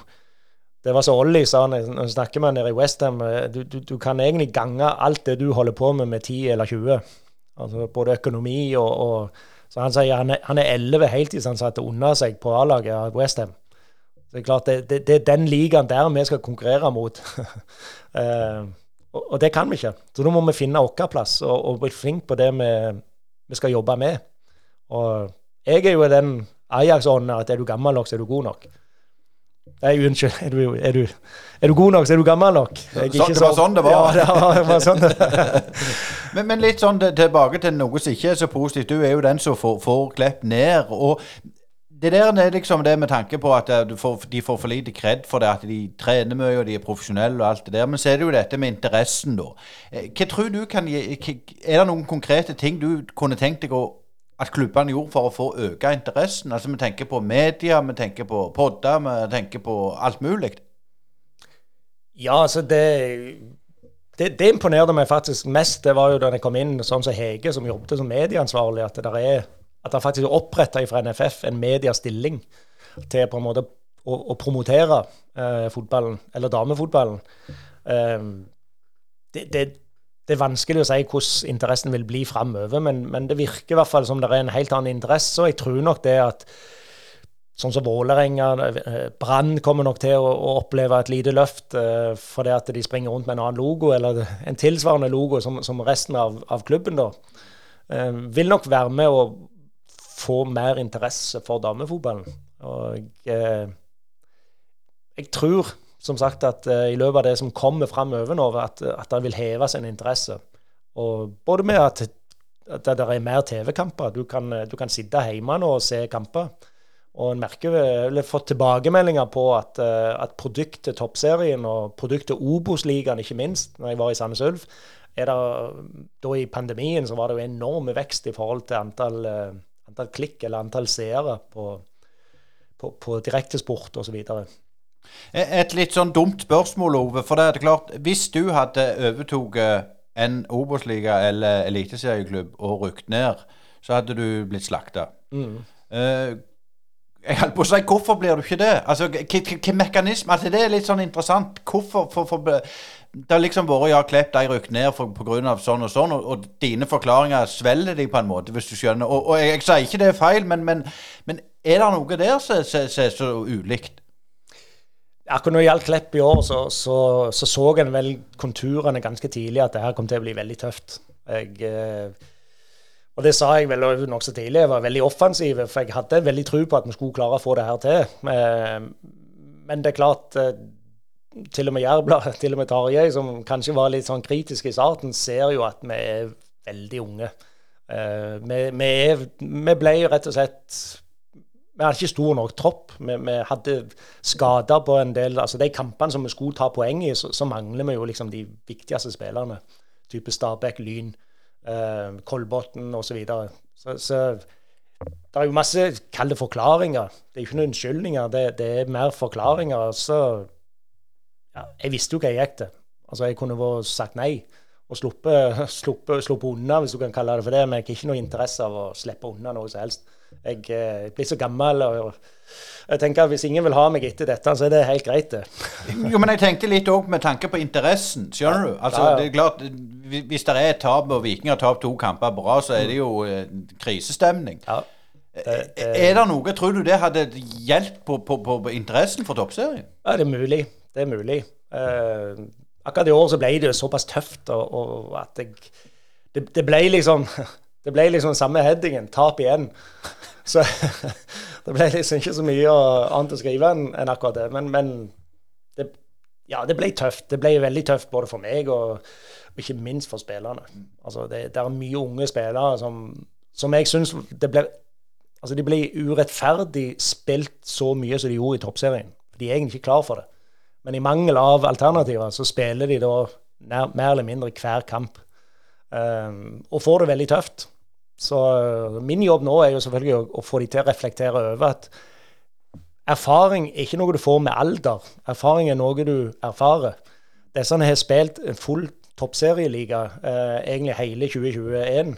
Det var så Ollie sa når vi snakker med nede i Westham. Eh, du, du, du, kan egentlig gange alt det du holder på med, med 10 eller 20. Altså både økonomi og, og Så han sier han er, han er 11 heltidsansatte under seg på A-laget av Westham. Det er klart, det, det, det, er den ligaen der vi skal konkurrere mot. uh, og, og, det kan vi ikke. Så da må vi finne vår plass og, og, bli flinke på det vi, vi, skal jobbe med. Og jeg er jo i den Ajax-ånden at er du gammel nok, så er du god nok. Nei, unnskyld. Er du, er, du, er du, god nok, så er du gammel nok. Så, det var sånn det var? Ja, det var sånn det. men, men, litt sånn tilbake til noe som ikke er så positivt. Du er jo den som får, får Klepp ned. og det der er liksom det med tanke på at eh, får, de får for lite kred for det, at de trener mye og de er profesjonelle og alt det der. Men så er det jo dette med interessen, da. Eh, hva tror du kan gi Er det noen konkrete ting du kunne tenkt deg å, at klubbene gjorde for å få øke interessen? Altså Vi tenker på media, vi tenker på podder, vi tenker på alt mulig. Ja, altså det det, det imponerte meg faktisk mest. Det var jo da jeg kom inn sånn som Hege, som jobbet som medieansvarlig, at det der er at det faktisk er oppretta fra NFF en mediestilling til på en måte å, å promotere eh, fotballen, eller damefotballen. Eh, det, det, det, er vanskelig å si hvordan interessen vil bli framover, men, men, det virker i hvert fall som det er en helt annen interesse. Og jeg tror nok det at sånn som Vålerenga, eh, Brann kommer nok til å, oppleve et lite løft eh, fordi at de springer rundt med en annen logo, eller en tilsvarende logo som, som resten av, av klubben. da. Eh, vil nok være med å få mer interesse for damefotballen. Og eh, jeg tror som sagt at uh, i løpet av det som kommer framover nå, at, at det vil heve sin interesse. Og både med at, at det er mer TV-kamper. Du, du, kan sitte hjemme nå og se kamper. Og en merker, eller fått tilbakemeldinger på at, uh, at produktet Toppserien og produktet Obos-ligaen, ikke minst, når jeg var i Sandnes Ulf, er det, da i pandemien så var det jo enorm vekst i forhold til antall, uh, antall klikk eller antall seere på, på, på direktesport osv. Et litt sånn dumt spørsmål, Ove. For det er klart, hvis du hadde overtatt en Obos-liga eller eliteserieklubb og rykt ned, så hadde du blitt slakta. Mm. Uh, jeg holdt på å si, hvorfor blir du ikke det? Altså, Hvilken mekanisme? Altså, det er litt sånn interessant. Hvorfor for, for, Det har liksom vært ja, Klepp, de rykket ned pga. sånn og sånn, og, og, dine forklaringer svelger de på en måte, hvis du skjønner. Og, og jeg, jeg, sier ikke det er feil, men, men, men er det noe der som er så ulikt? Akkurat når det gjaldt Klepp i år, så så, så så en vel konturene ganske tidlig at det her kom til å bli veldig tøft. Jeg, eh, og det sa jeg vel nokså tidlig. Jeg var veldig offensiv, for jeg hadde veldig tro på at vi skulle klare å få det her til. Eh, men det er klart eh, til og med Jærbladet, til og med Tarjei, som kanskje var litt sånn kritisk i starten, ser jo at vi er veldig unge. Vi, vi, vi ble rett og slett vi hadde ikke stor nok tropp. Vi, vi hadde skader på en del altså De kampene som vi skulle ta poeng i, så, så mangler vi jo liksom de viktigste spillerne. Type Stabæk, Lyn, eh, Kolbotn osv. Så, videre. så Så det er jo masse kalde forklaringer. Det er ikke noen unnskyldninger. Det, det, er mer forklaringer. Så ja, Jeg visste jo hva jeg gikk til. Altså, jeg kunne vært sagt nei og sluppet, sluppe, sluppe unna, hvis du kan kalle det for det. Men jeg har ikke noe interesse av å slippe unna noe som helst jeg, jeg eh, blir så gammel. og jeg tenker at Hvis ingen vil ha meg etter dette, så er det helt greit, det. jo, men jeg tenkte litt òg med tanke på interessen. Skjønner du? Altså, ja, ja. det er klart, Hvis det er et tap, og Viking har tapt to kamper bra, så er det jo eh, krisestemning. Ja. Det, det, er det noe, Tror du det hadde hjulpet på, på, på, på, interessen for toppserien? Ja, det er mulig. Det er mulig. Uh, akkurat i år så ble det jo såpass tøft og, og at jeg det, det, ble liksom Det ble liksom samme headingen. Tap igjen. Så det ble liksom ikke så mye annet å skrive enn en akkurat det. Men, men det, ja, det ble tøft. Det ble veldig tøft både for meg og, og ikke minst for spillerne. Altså, det, det, er mye unge spillere som, som jeg syns ble Altså, de ble urettferdig spilt så mye som de gjorde i toppserien. De er egentlig ikke klar for det. Men i mangel av alternativer så spiller de da mer eller mindre hver kamp. Og får det veldig tøft. Så øh, min jobb nå er jo selvfølgelig å, å, få de til å reflektere over at erfaring er ikke noe du får med alder. Erfaring er noe du erfarer. Disse har spilt en full toppserieliga eh, egentlig hele 2021,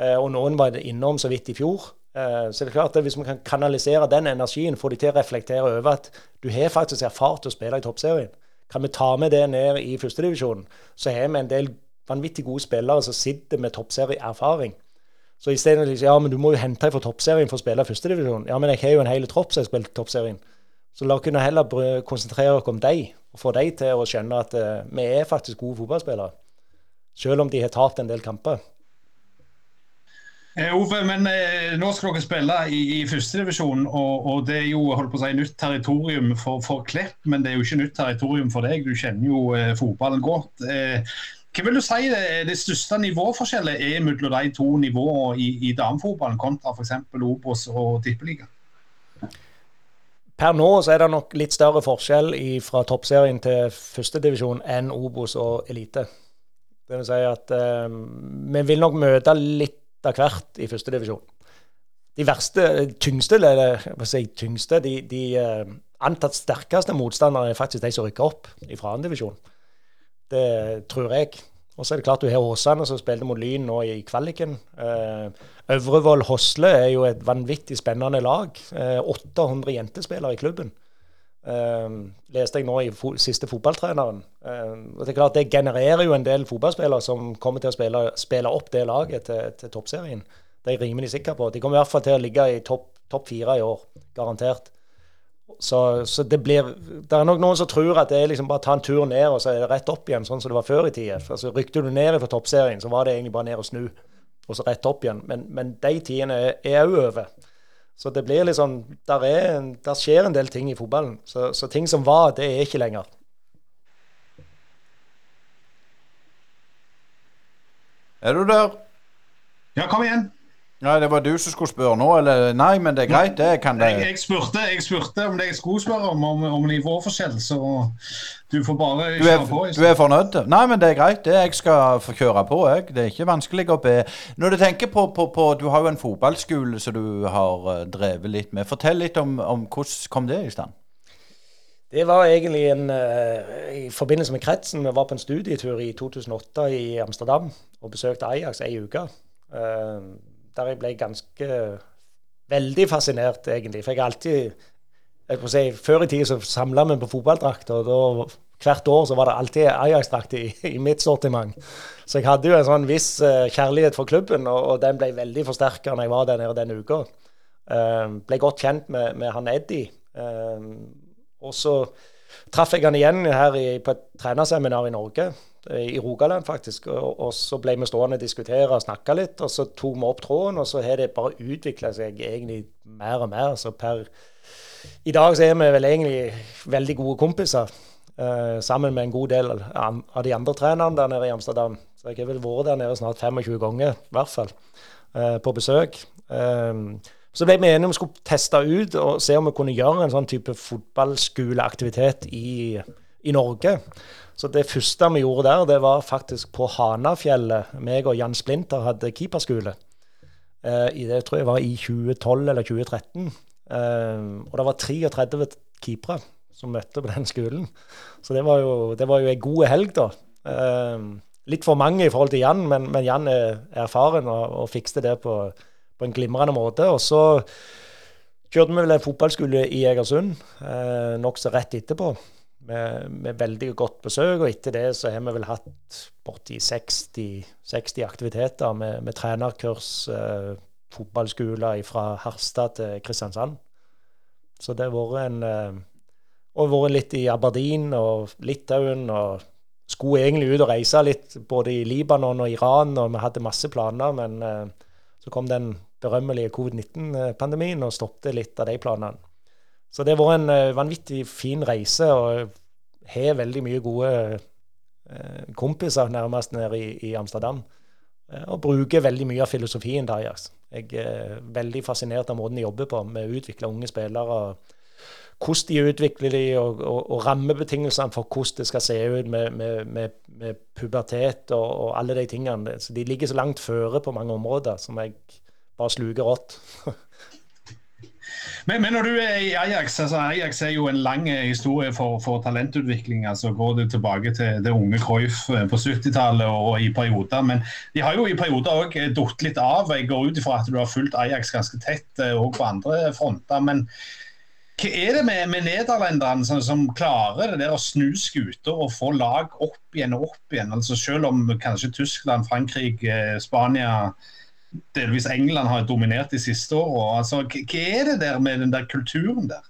eh, og noen var innom så vidt i fjor. Eh, så det er klart at hvis vi kan kanalisere den energien, få de til å reflektere over at du har faktisk erfart å spille i toppserien, kan vi ta med det ned i førstedivisjonen, så har vi en del vanvittig gode spillere som sitter med toppserieerfaring. Så isteden liksom, ja, men du må jo hente fra toppserien for å spille førstedivisjon. Ja, men jeg har jo en hel tropp som har spilt toppserien. Så la oss heller konsentrere oss om dem, og få dem til å skjønne at uh, vi er faktisk gode fotballspillere. Selv om de har tapt en del kamper. Eh, Ove, men eh, nå skal dere spille i, i førstedivisjon, og, og det er jo holdt på å si, nytt territorium for, for Klepp. Men det er jo ikke nytt territorium for deg, du kjenner jo eh, fotballen godt. Eh, hva vil du si det, det største nivåforskjellet er mellom de to nivåene i, i damefotballen kontra f.eks. Obos og Tippeliga? Per nå så er det nok litt større forskjell fra toppserien til førstedivisjon enn Obos og Elite. Det vil si at eh, vi vil nok møte litt av hvert i førstedivisjon. De verste, tyngste, eller hva si, tyngste, de, de eh, antatt sterkeste motstanderne er faktisk de som rykker opp fra andredivisjon. Det tror jeg. Og så er det klart du har Åsane som spilte mot Lyn nå i kvaliken. Eh, Øvrevoll Hosle er jo et vanvittig spennende lag. Eh, 800 jentespillere i klubben. Eh, leste jeg nå i fo siste fotballtreneren. Eh, og Det er klart det genererer jo en del fotballspillere som kommer til å spille, spille opp det laget til, til toppserien. Det er jeg rimelig sikker på. De kommer i hvert fall til å ligge i topp top fire i år. Garantert. Så, så, det blir Det er nok noen som tror at det er liksom bare ta en tur ned og så er det rett opp igjen, sånn som det var før i tida. Altså, rykte du ned fra toppserien, så var det egentlig bare ned og snu, og så rett opp igjen. Men, men de tidene er òg over. Så det blir liksom der, er en, der skjer en del ting i fotballen. Så, så ting som var, det er ikke lenger. Er du der? Ja, kom igjen. Nei, det var du som skulle spørre nå, eller? Nei, men det er greit, det kan det Jeg, jeg, spurte, jeg spurte om det jeg skulle spørre om, om, om nivåforskjell, så du får bare du er, kjøre på. du er fornøyd? Nei, men det er greit, det. Jeg skal få kjøre på, jeg. Det er ikke vanskelig å be. Når du tenker på, på, på Du har jo en fotballskole som du har uh, drevet litt med. Fortell litt om, om hvordan kom det i stand? Det var egentlig en, uh, i forbindelse med kretsen. Vi var på en studietur i 2008 i Amsterdam og besøkte Ajax ei uke. Der jeg ble ganske veldig fascinert, egentlig. For jeg har alltid jeg si, Før i tida samla vi på fotballdrakter. og da Hvert år så var det alltid Ajax-drakt i, i, mitt sortiment. Så jeg hadde jo en sånn viss uh, kjærlighet for klubben, og, og, den ble veldig forsterka når jeg var der nede denne uka. Uh, ble godt kjent med, med han Eddie. Uh, og så traff jeg han igjen her i, på et trenerseminar i Norge. Eh, i Rogaland, faktisk. Og, så ble vi stående og diskutere og snakke litt, og så tok vi opp tråden, og så har det bare utvikla seg egentlig mer og mer. Så per I dag så er vi vel egentlig veldig gode kompiser, eh, sammen med en god del av, de andre trenerne der nede i Amsterdam. Så jeg har vel vært der nede snart 25 ganger, i hvert fall, eh, på besøk. Så ble vi enige om vi skulle teste ut og se om vi kunne gjøre en sånn type fotballskoleaktivitet i, i Norge. Så det første vi gjorde der, det var faktisk på Hanafjellet. Meg og Jan Splinter hadde keeperskole. Eh, det tror jeg var i 2012 eller 2013. Eh, og det var 33 keepere som møtte på den skolen. Så det var jo, det ei god helg, da. Eh, litt for mange i forhold til Jan, men, men Jan er erfaren og, og fikste det på, på, en glimrende måte. Og så kjørte vi vel en fotballskole i Egersund eh, nokså rett etterpå med, med, veldig godt besøk. Og etter det så har vi vel hatt borti 60, 60 aktiviteter med, med trenerkurs, eh, fotballskoler fra Harstad til Kristiansand. Så det har vært en eh, Og vært litt i Aberdeen og Litauen. og skulle egentlig ut og reise litt både i Libanon og Iran, og vi hadde masse planer. Men eh, så kom den berømmelige covid-19-pandemien og stoppet litt av de planene. Så det har vært en uh, vanvittig fin reise, og har veldig mye gode uh, kompiser nærmest nede i, i Amsterdam. Uh, og bruker veldig mye av filosofien Ajax. Jeg er veldig fascinert av måten de jobber på, med å utvikle unge spillere. Hvordan de utvikler de, og, og, og rammebetingelsene for hvordan det skal se ut med, med, med, med pubertet og, og, alle de tingene. Så de ligger så langt føre på mange områder som jeg bare sluker rått. Men, men, når du er i Ajax altså Ajax er jo en lang eh, historie for, for talentutvikling. altså Går det tilbake til det unge Cruyff eh, på 70-tallet og, og, i perioder. Men de har jo i perioder òg eh, datt litt av. Jeg går ut ifra at du har fulgt Ajax ganske tett òg på andre fronter. men hva er det med, med nederlenderne som, som, klarer det der å snu skuter og få lag opp igjen og opp igjen? altså Selv om kanskje Tyskland, Frankrike, Spania delvis England har dominert de siste åra. Altså, hva er det der med den der kulturen der?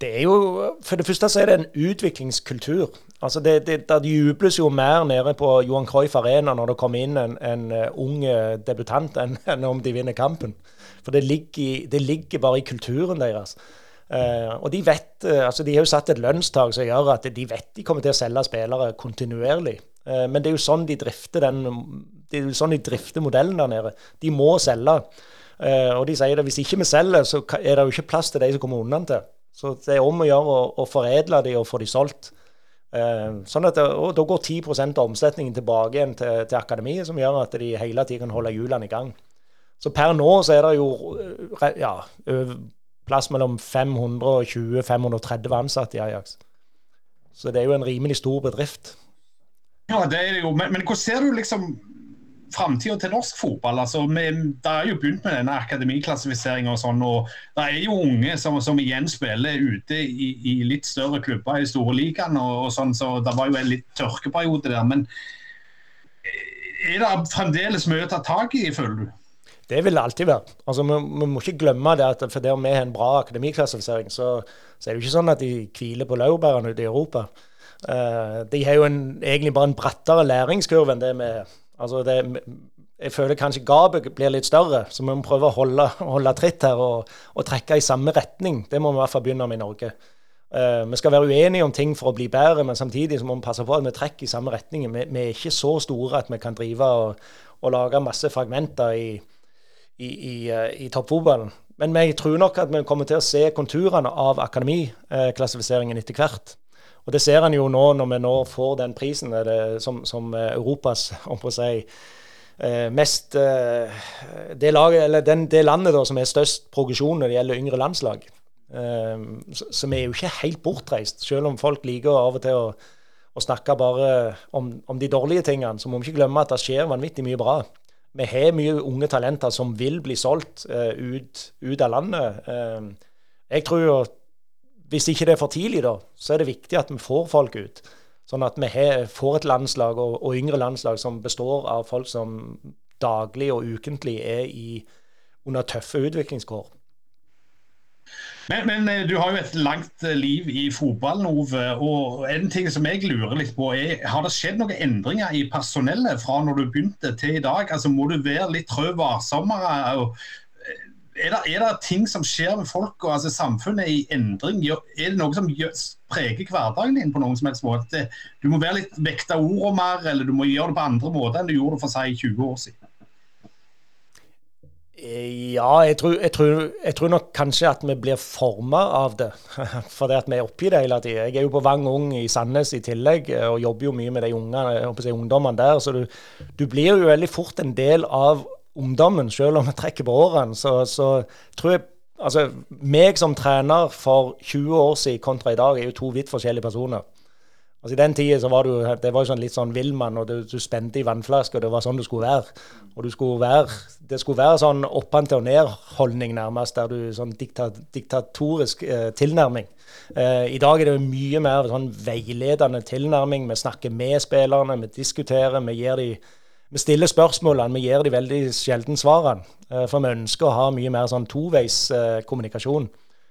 Det er jo, For det første så er det en utviklingskultur. Altså det, det, det jubles jo mer nede på Johan Cruyff Arena når det kommer inn en, en uh, ung eh, debutant, enn en om de vinner kampen. For det ligger, det ligger bare i kulturen deres. Uh, og de vet, altså de har jo satt et lønnstak som gjør at de vet de kommer til å selge spillere kontinuerlig. Uh, men det er jo sånn de drifter den det er sånn de drifter modellen der nede. De må selge. Uh, og de sier at hvis ikke vi selger, så er det jo ikke plass til de som kommer unna til. Så det er om å gjøre å, foredle de og få de solgt. Uh, sånn at og Da går 10 av omsetningen tilbake igjen til, til, akademiet, som gjør at de hele tiden kan holde hjulene i gang. Så per nå så er det jo eh, ja, plass mellom 520-530 ansatte i Ajax. Så det er jo en rimelig stor bedrift. Ja, det er det jo. Men, men hvordan ser du liksom framtida til norsk fotball. altså vi, Det er jo begynt med denne akademiklassifiseringa og sånn. og Det er jo unge som, som igjen spiller ute i, i, litt større klubber i store ligaene. Og, og sånn, så Det var jo en litt tørkeperiode der. Men er det fremdeles mye å ta tak i, føler du? Det vil det alltid være. Altså, vi, vi, må ikke glemme det at for om vi har en bra akademiklassifisering, så, så, er det jo ikke sånn at de hviler på laurbærene ute i Europa. Uh, de har jo en, egentlig bare en brattere læringskurve enn det vi Altså det, jeg føler kanskje gapet blir litt større, så vi må prøve å holde, holde tritt her og, og, trekke i samme retning. Det må vi i hvert fall begynne med i Norge. Uh, vi skal være uenige om ting for å bli bedre, men samtidig må vi passe på at vi trekker i samme retning. Vi, vi er ikke så store at vi kan drive og, og lage masse fragmenter i, i, i, uh, i toppfotballen. Men vi tror nok at vi kommer til å se konturene av akademiklassifiseringen etter hvert. Og det ser en jo nå når vi nå får den prisen som, som Europas om på seg, Eh, mest eh, det, laget, den, det landet da, som er størst progresjon når det gjelder yngre landslag. Eh, så, vi er jo ikke helt bortreist. Selv om folk liker av og til å, å snakke bare om, om, de dårlige tingene, så må vi ikke glemme at det skjer vanvittig mye bra. Vi har mye unge talenter som vil bli solgt ut, ut, av landet. Uh, jeg tror jo, hvis ikke det er for tidlig, da, så er det viktig at vi får folk ut. Sånn at vi får et landslag og, og, yngre landslag som består av folk som daglig og ukentlig er i, under tøffe utviklingskår. Men, men, eh, du har jo et langt eh, liv i fotballen, Ove. Og en ting som jeg lurer litt på er, Har det skjedd noen endringer i personellet fra når du begynte til i dag? Altså Må du være litt trø varsommere? Er det, er det, ting som skjer med folk og altså samfunnet i endring? Er det noe som preger hverdagen din på noen som helst måte? Du må være litt vekta ordene mer, eller du må gjøre det på andre måter enn du gjorde det for seg 20 år siden? Eh, ja, jeg tror, jeg, tror, jeg tror, nok kanskje at vi blir forma av det. Fordi at vi er oppi det hele tida. Jeg er jo på Vang Ung i Sandnes i tillegg, eh, og jobber jo mye med de unge, si, ungdommene der. Så du, du, blir jo veldig fort en del av ungdommen, selv om vi trekker på årene. Så, så tror jeg Altså, meg som trener for 20 år siden kontra i dag, er jo to vidt forskjellige personer. Altså I den tida var du det var jo sånn litt sånn villmann, og du, du spente i vannflaske, og det var sånn du skulle være. Og du skulle være, det skulle være sånn oppantil og ned-holdning, nærmest, der du sånn dikta, diktatorisk eh, tilnærming. Eh, I dag er det jo mye mer sånn veiledende tilnærming. Vi snakker med spillerne, vi diskuterer, vi gir dem vi stiller spørsmålene, vi gir de veldig sjelden svarene. Eh, for vi ønsker å ha mye mer sånn toveis eh.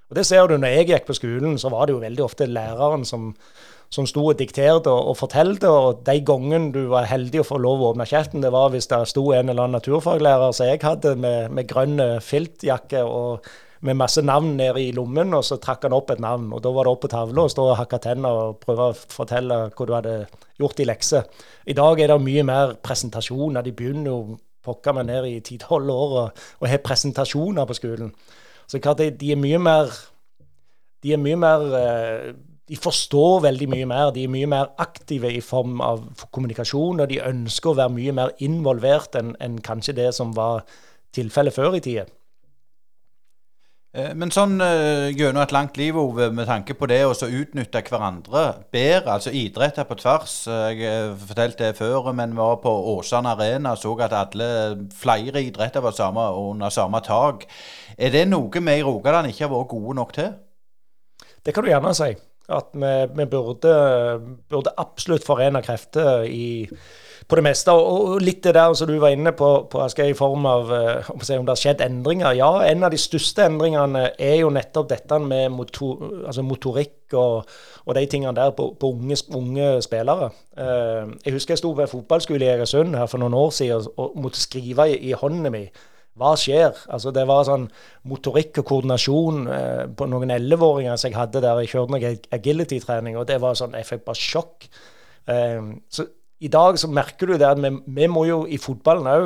Og Det ser du når jeg gikk på skolen, så var det jo veldig ofte læreren som, som sto og dikterte og, og fortalte. Og de gangene du var heldig å få lov å åpne kjeften, det var hvis det sto en eller annen naturfaglærer som jeg hadde, med, med grønn filtjakke og med masse navn nede i lommen, og så trakk han opp et navn. Og da var det opp på tavla å stå og hakke tenner og prøve å fortelle hva du hadde gjort i lekse. I dag er det mye mer presentasjoner. De begynner jo pokker meg ned i 10-12 år og, og har presentasjoner på skolen. Så de, de er mye mer De er mye mer eh, de forstår veldig mye mer. De er mye mer aktive i form av kommunikasjon, og de ønsker å være mye mer involvert enn, enn kanskje det som var tilfellet før i tida. Eh, men sånn uh, gjennom et langt liv, Ove, med tanke på det å utnytte hverandre bedre, altså idretter på tvers Jeg fortalte det før, men var på Åsane Arena og så at alle flere idretter var samme, under samme tak. Er det noe vi i Rogaland ikke har vært gode nok til? Det kan du gjerne si. At vi, vi burde, burde, absolutt forene krefter i på det meste. Og, litt det der som du var inne på, på Aske, i form av uh, om det har skjedd endringer. Ja, en av de største endringene er jo nettopp dette med motor, altså motorikk og, og, de tingene der på, på unge, unge, spillere. Uh, jeg husker jeg sto ved fotballskole i Egersund her for noen år siden og måtte skrive i, i hånden min. Hva skjer? Altså Det var sånn motorikk og koordinasjon eh, på noen elleveåringer som jeg hadde der. Jeg kjørte noe agility-trening, og det var sånn, jeg fikk bare sjokk. Eh, så i dag så merker du det at vi, vi må jo i fotballen òg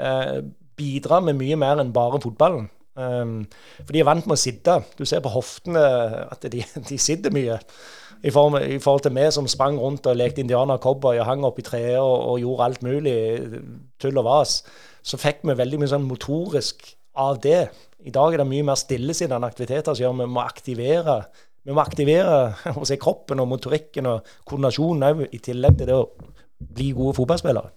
eh, bidra med mye mer enn bare fotballen. Um, for de er vant med å sitte. Du ser på hoftene at de, de sitter mye. I, form, I, forhold til vi som sprang rundt og lekte indianer cowboy og hang opp i treet og, og, gjorde alt mulig tull og vas, så fikk vi veldig mye sånn motorisk av det. I dag er det mye mer stillesittende aktiviteter som gjør vi må aktivere vi må aktivere si, kroppen og motorikken og koordinasjonen òg, i tillegg til det å bli gode fotballspillere.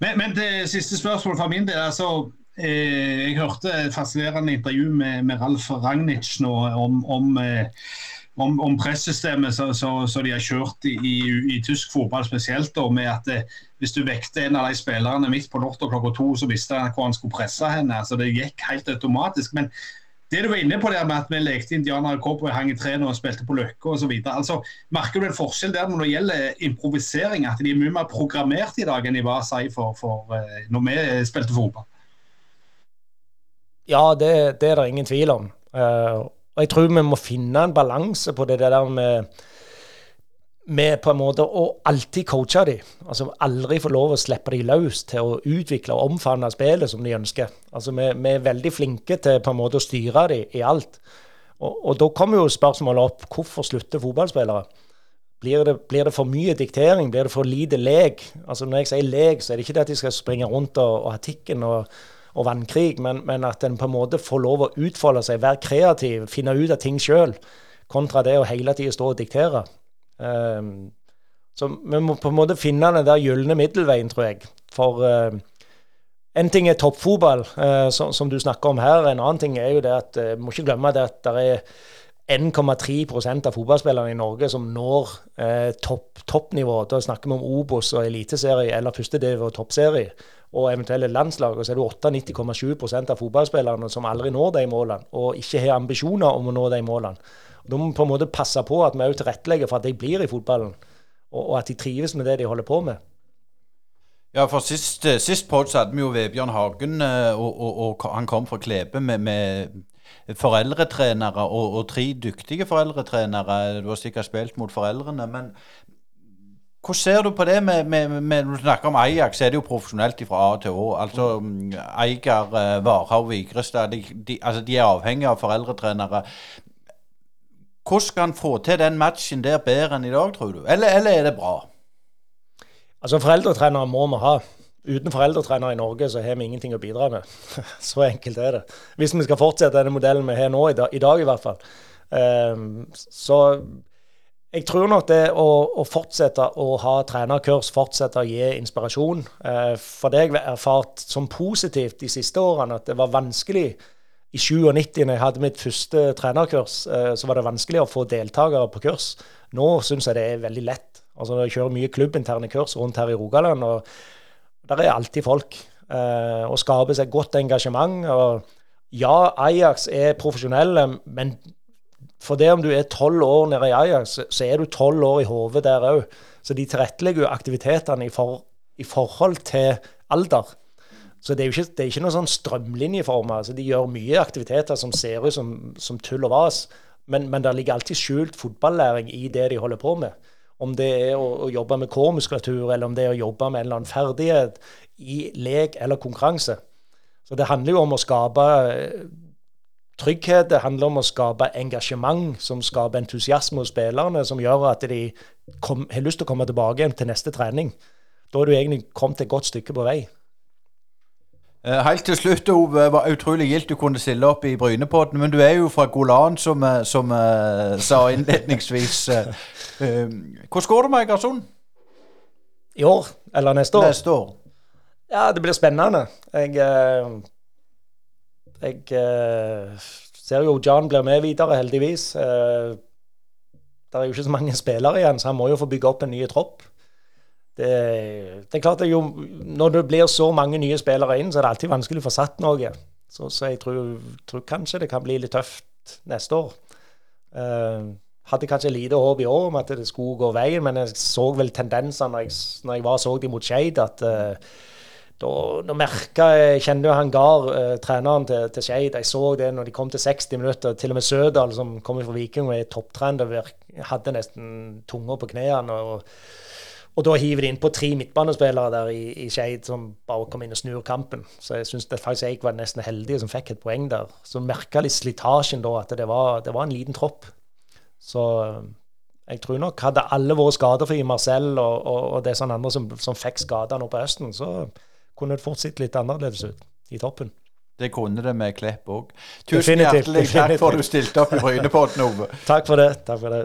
Men, men det siste spørsmålet fra min del. altså eh, Jeg hørte et fascinerende intervju med, med Ralf Ragnitsch nå om, om, eh, om, om pressystemet som de har kjørt i, i, i, tysk fotball spesielt. Da, med at eh, Hvis du vekte en av de spillerne midt på natta klokka to, så visste han hvor han skulle presse henne. altså Det gikk helt automatisk. men det du var inne på der med at vi lekte indianere cowboy, hang i trærne og spilte på løkka osv. Altså, merker du en forskjell der når det gjelder improvisering? At de er mye mer programmert i dag enn de var si, for, for uh, når vi spilte fotball? Ja, det, det er det ingen tvil om. Uh, og jeg tror vi må finne en balanse på det der med med på en måte å alltid coache dem. Altså aldri få lov å slippe dem løs til å utvikle og omfavne spillet som de ønsker. Altså vi, vi, er veldig flinke til på en måte å styre dem i alt. Og, og da kommer jo spørsmålet opp hvorfor slutter fotballspillere? Blir det, blir det, for mye diktering? Blir det for lite lek? Altså Når jeg sier lek, så er det ikke det at de skal springe rundt og, og ha tikken og, og vannkrig, men, men, at en på en måte får lov å utfolde seg, være kreativ, finne ut av ting sjøl, kontra det å hele tida stå og diktere. Um, så vi må på en måte finne den der gylne middelveien, tror jeg. For uh, en ting er toppfotball, uh, som, du snakker om her. En annen ting er jo det at uh, må ikke glemme det at det er 1,3% av fotballspillerne i Norge som når eh, topp, toppnivå. Da snakker vi om Obos og eliteserie eller førstediv og toppserie. Og eventuelle landslag. Og så er det 98,7% av fotballspillerne som aldri når de målene, og ikke har ambisjoner om å nå de målene. Vi på en måte passe på at vi òg tilrettelegger for at de blir i fotballen, og, og, at de trives med det de holder på med. Ja, for sist, eh, sist pod hadde vi jo Vebjørn Hagen, eh, og, og, og han kom fra Klebe med, med foreldretrenere, og, tre dyktige foreldretrenere. Du har sikkert spilt mot foreldrene, men hvordan ser du på det med, med, med Når du snakker om Ajax, så er det jo profesjonelt fra A til Å. Altså mm, Eiger, eh, Varhaug, Vigrestad de, de, altså, de er avhengige av foreldretrenere. Hvordan skal han få til den matchen der bedre enn i dag, tror du? Eller, eller er det bra? Altså, Foreldretrenere må vi ha. Uten foreldretrenere i Norge så har vi ingenting å bidra med. så enkelt er det. Hvis vi skal fortsette denne modellen vi har nå, i dag i, dag i hvert fall. Um, så jeg tror nok det å, å, fortsette å ha trenerkurs, fortsette å gi inspirasjon uh, For det jeg har erfart som positivt de siste årene, at det var vanskelig i 97, når jeg hadde mitt første trenerkurs, eh, så var det vanskelig å få deltakere på kurs. Nå syns jeg det er veldig lett. Altså, Jeg kjører mye klubbinterne kurs rundt her i Rogaland, og der er alltid folk. Eh, og skaper seg godt engasjement. og Ja, Ajax er profesjonelle, men for det om du er tolv år nede i Ajax, så er du tolv år i hodet der òg. Så de tilrettelegger jo aktivitetene i, for, i forhold til alder. Så det er jo ikke, det er ikke noe sånn strømlinjeforma. Altså, de gjør mye aktiviteter som ser ut som, som tull og vas, men, men det ligger alltid skjult fotballæring i det de holder på med. Om det er å, å jobbe med core-muskulatur, eller om det er å jobbe med en eller annen ferdighet i lek eller konkurranse. Så det handler jo om å skape eh, trygghet, det handler om å skape engasjement som skaper entusiasme hos spillerne, som gjør at de kom, har lyst til å komme tilbake igjen til neste trening. Da er du egentlig kommet et godt stykke på vei. Eh, helt til slutt, Ove, var utrolig gildt du kunne stille opp i Brynepodden. Men du er jo fra Golan, som, eh, som uh, sa innledningsvis. Hvordan går det med Egersund? I år? Eller neste år? Neste år. Ja, det blir spennende. Jeg, jeg ser jo John blir med videre, heldigvis. det er jo ikke så mange spillere igjen, så han må jo få bygge opp en ny tropp det, det, er klart at jo, Når det blir så mange nye spillere inn, så er det alltid vanskelig å få satt noe. Så, så jeg tror, tror, kanskje det kan bli litt tøft neste år. Uh, hadde kanskje lite håp i år om at det skulle gå veien, men jeg så vel tendenser når jeg, når jeg var så de mot Skeid, at uh, da, da merka jeg Kjenner jo han Gahr, uh, treneren til, til Skeid. Jeg så det når de kom til 60 minutter. Til og med Sødal, som kommer fra Viking og er topptrener, hadde nesten tunga på knærne. og og da hiver de inn på tre midtbanespillere der i, i Skeid som bare kom inn og snur kampen. Så jeg syns faktisk jeg var nesten heldig som fikk et poeng der. Så merka litt slitasjen da, at det var, det var, en liten tropp. Så eh, jeg tror nok hadde alle vært skadefrie, Marcel og, og, og det sånne andre som, som fikk skader nå på høsten, så kunne det fort sett litt annerledes ut i toppen. Det kunne det med Klepp òg. Tusen hjertelig takk for at du stilte opp i Brynepodden, Ove. takk for det. Takk for det.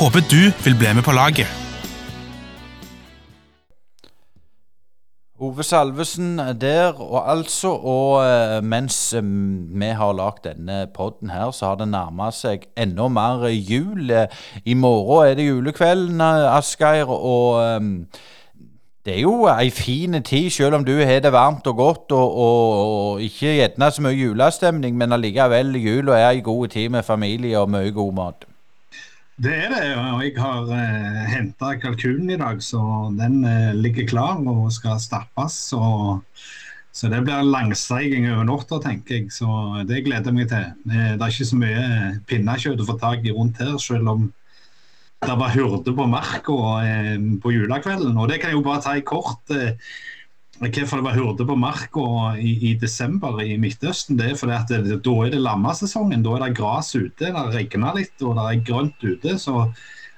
Håper du vil bli med på laget. Ove Salvesen der, og altså, og eh, mens eh, vi har lagd denne podden her, så har det nærma seg enda mer jul. Eh, I morgen er det julekvelden, Asgeir, og det er jo ei fin tid, selv om du har det varmt og godt, og, og, og ikke gjerne så mye julestemning, men allikevel, jula er ei god tid med familie og mye god mat. Det er det, og jeg har eh, henta kalkunen i dag, så den eh, ligger klar og skal stappes. Så, så det blir langsteiging over natta, tenker jeg. Så det gleder jeg meg til. Eh, det er ikke så mye pinnekjøtt å få tak i rundt her, selv om det var hurde på marka eh, på julekvelden. Og det kan jeg jo bare ta i kort. Eh, Hvorfor det var hurde på marka i, i, desember i Midtøsten, det er fordi at det, da er det lammesesongen. Da er det gress ute, det regner litt og det er grønt ute. så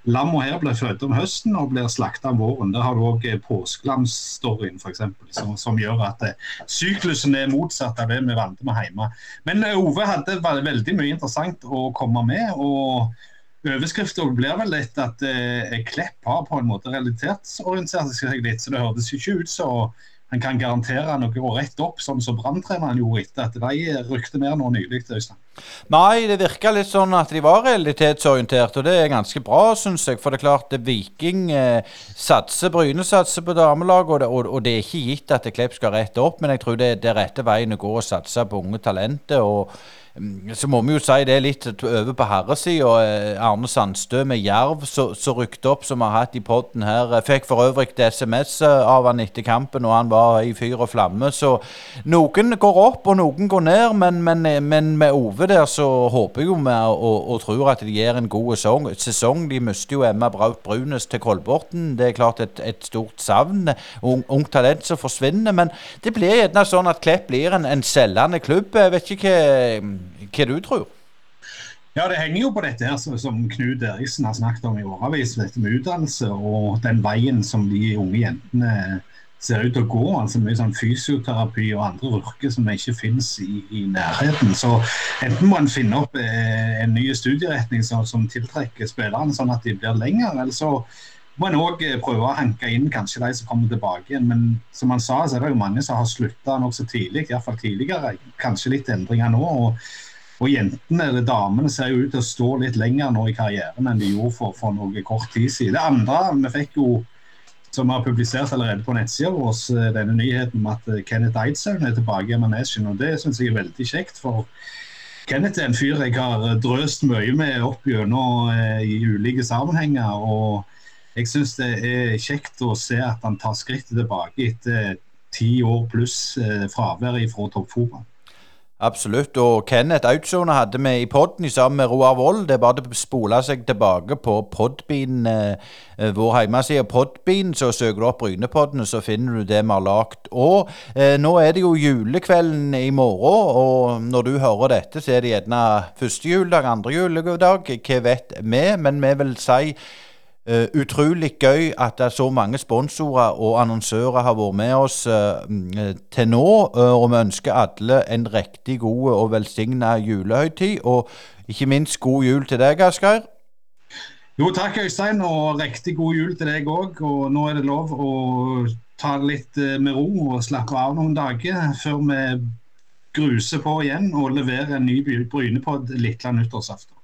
Lamma her blir født om høsten og blir slakta om våren. Der har du òg påskelamsstoryen f.eks. Som, som gjør at eh, syklusen er motsatt av det vi vant med hjemme. Men eh, Ove hadde veldig mye interessant å komme med. og Overskriften blir vel litt at eh, Klepp har på en måte realitetsorientert seg litt. Så det hørtes ikke ut som han kan garantere noe går rett opp, sånn som Branntreneren gjorde etter at de rykte mer nå nylig. Nei, det virka litt sånn at de var realitetsorientert, og det er ganske bra, syns jeg. For det er klart, det Viking eh, satser, Bryne satser på damelaget, og, og, og, det er ikke gitt at Klepp skal rette opp, men jeg tror det, det er rette veien å gå å satse på unge talenter. og så må vi jo si det litt over på herresida. Eh, Arne Sandstø med Jerv, som rykte opp, som vi har hatt i poden her. Fikk for øvrig SMS av han etter kampen, og han var i fyr og flamme. Så noen går opp, og noen går ned. Men, men, men med Ove der så håper jo vi og, og, tror at de gir en god sesong. De mister jo Emma Braut Brunes til Kolbotn. Det er klart et, et stort savn. Ung, ung talent som forsvinner. Men det blir gjerne sånn at Klepp blir en, en selgende klubb. Jeg vet ikke hva hva du tror? Ja, Det henger jo på dette her som Knut Eriksen har snakket om i årevis, dette med utdannelse og den veien som de unge jentene ser ut til å gå. altså Mye sånn fysioterapi og andre yrker som ikke finnes i, i, nærheten. Så enten må en finne opp eh, en ny studieretning som, som, tiltrekker spillerne, sånn at de blir lenger. eller så må en òg eh, prøve å hanke inn kanskje de som kommer tilbake igjen. Men som han sa, så er det jo mange som har slutta nokså tidlig, iallfall tidligere. Kanskje litt endringer nå. og og jentene eller damene ser jo ut til å stå litt lenger nå i karrieren enn de gjorde for, for noe kort tid siden. Det andre, vi fikk jo, som har publisert allerede på nettsida vår, eh, denne nyheten om at eh, Kenneth Eidshaugen er tilbake i Manesjen. Og det syns jeg er veldig kjekt. for Kenneth er en fyr jeg har drøst mye med opp gjennom eh, i ulike sammenhenger. og jeg syns det er kjekt å se at han tar skrittet tilbake etter ti år pluss fravær fra toppfotball. Absolutt. Og Kenneth Autsone hadde vi i podden sammen med Roar Vold. Det er bare å spole seg tilbake på Podbean, eh, vår hjemmeside Podbean. Så søker du opp Brynepoddene, så finner du det vi har lagd. Og eh, nå er det jo julekvelden i morgen, og når du hører dette, så er det gjerne første juledag, andre juledag. Hva vet vi? Men vi vil si Uh, utrolig gøy at så mange sponsorer og annonsører har vært med oss uh, til nå. Uh, og vi ønsker alle en riktig god og velsigna julehøytid. Og ikke minst god jul til deg, Asgeir. Jo, takk Øystein, og riktig god jul til deg òg. Og nå er det lov å ta det litt med ro og slappe av noen dager før vi gruser på igjen og leverer en ny Brynepod lille nyttårsaften.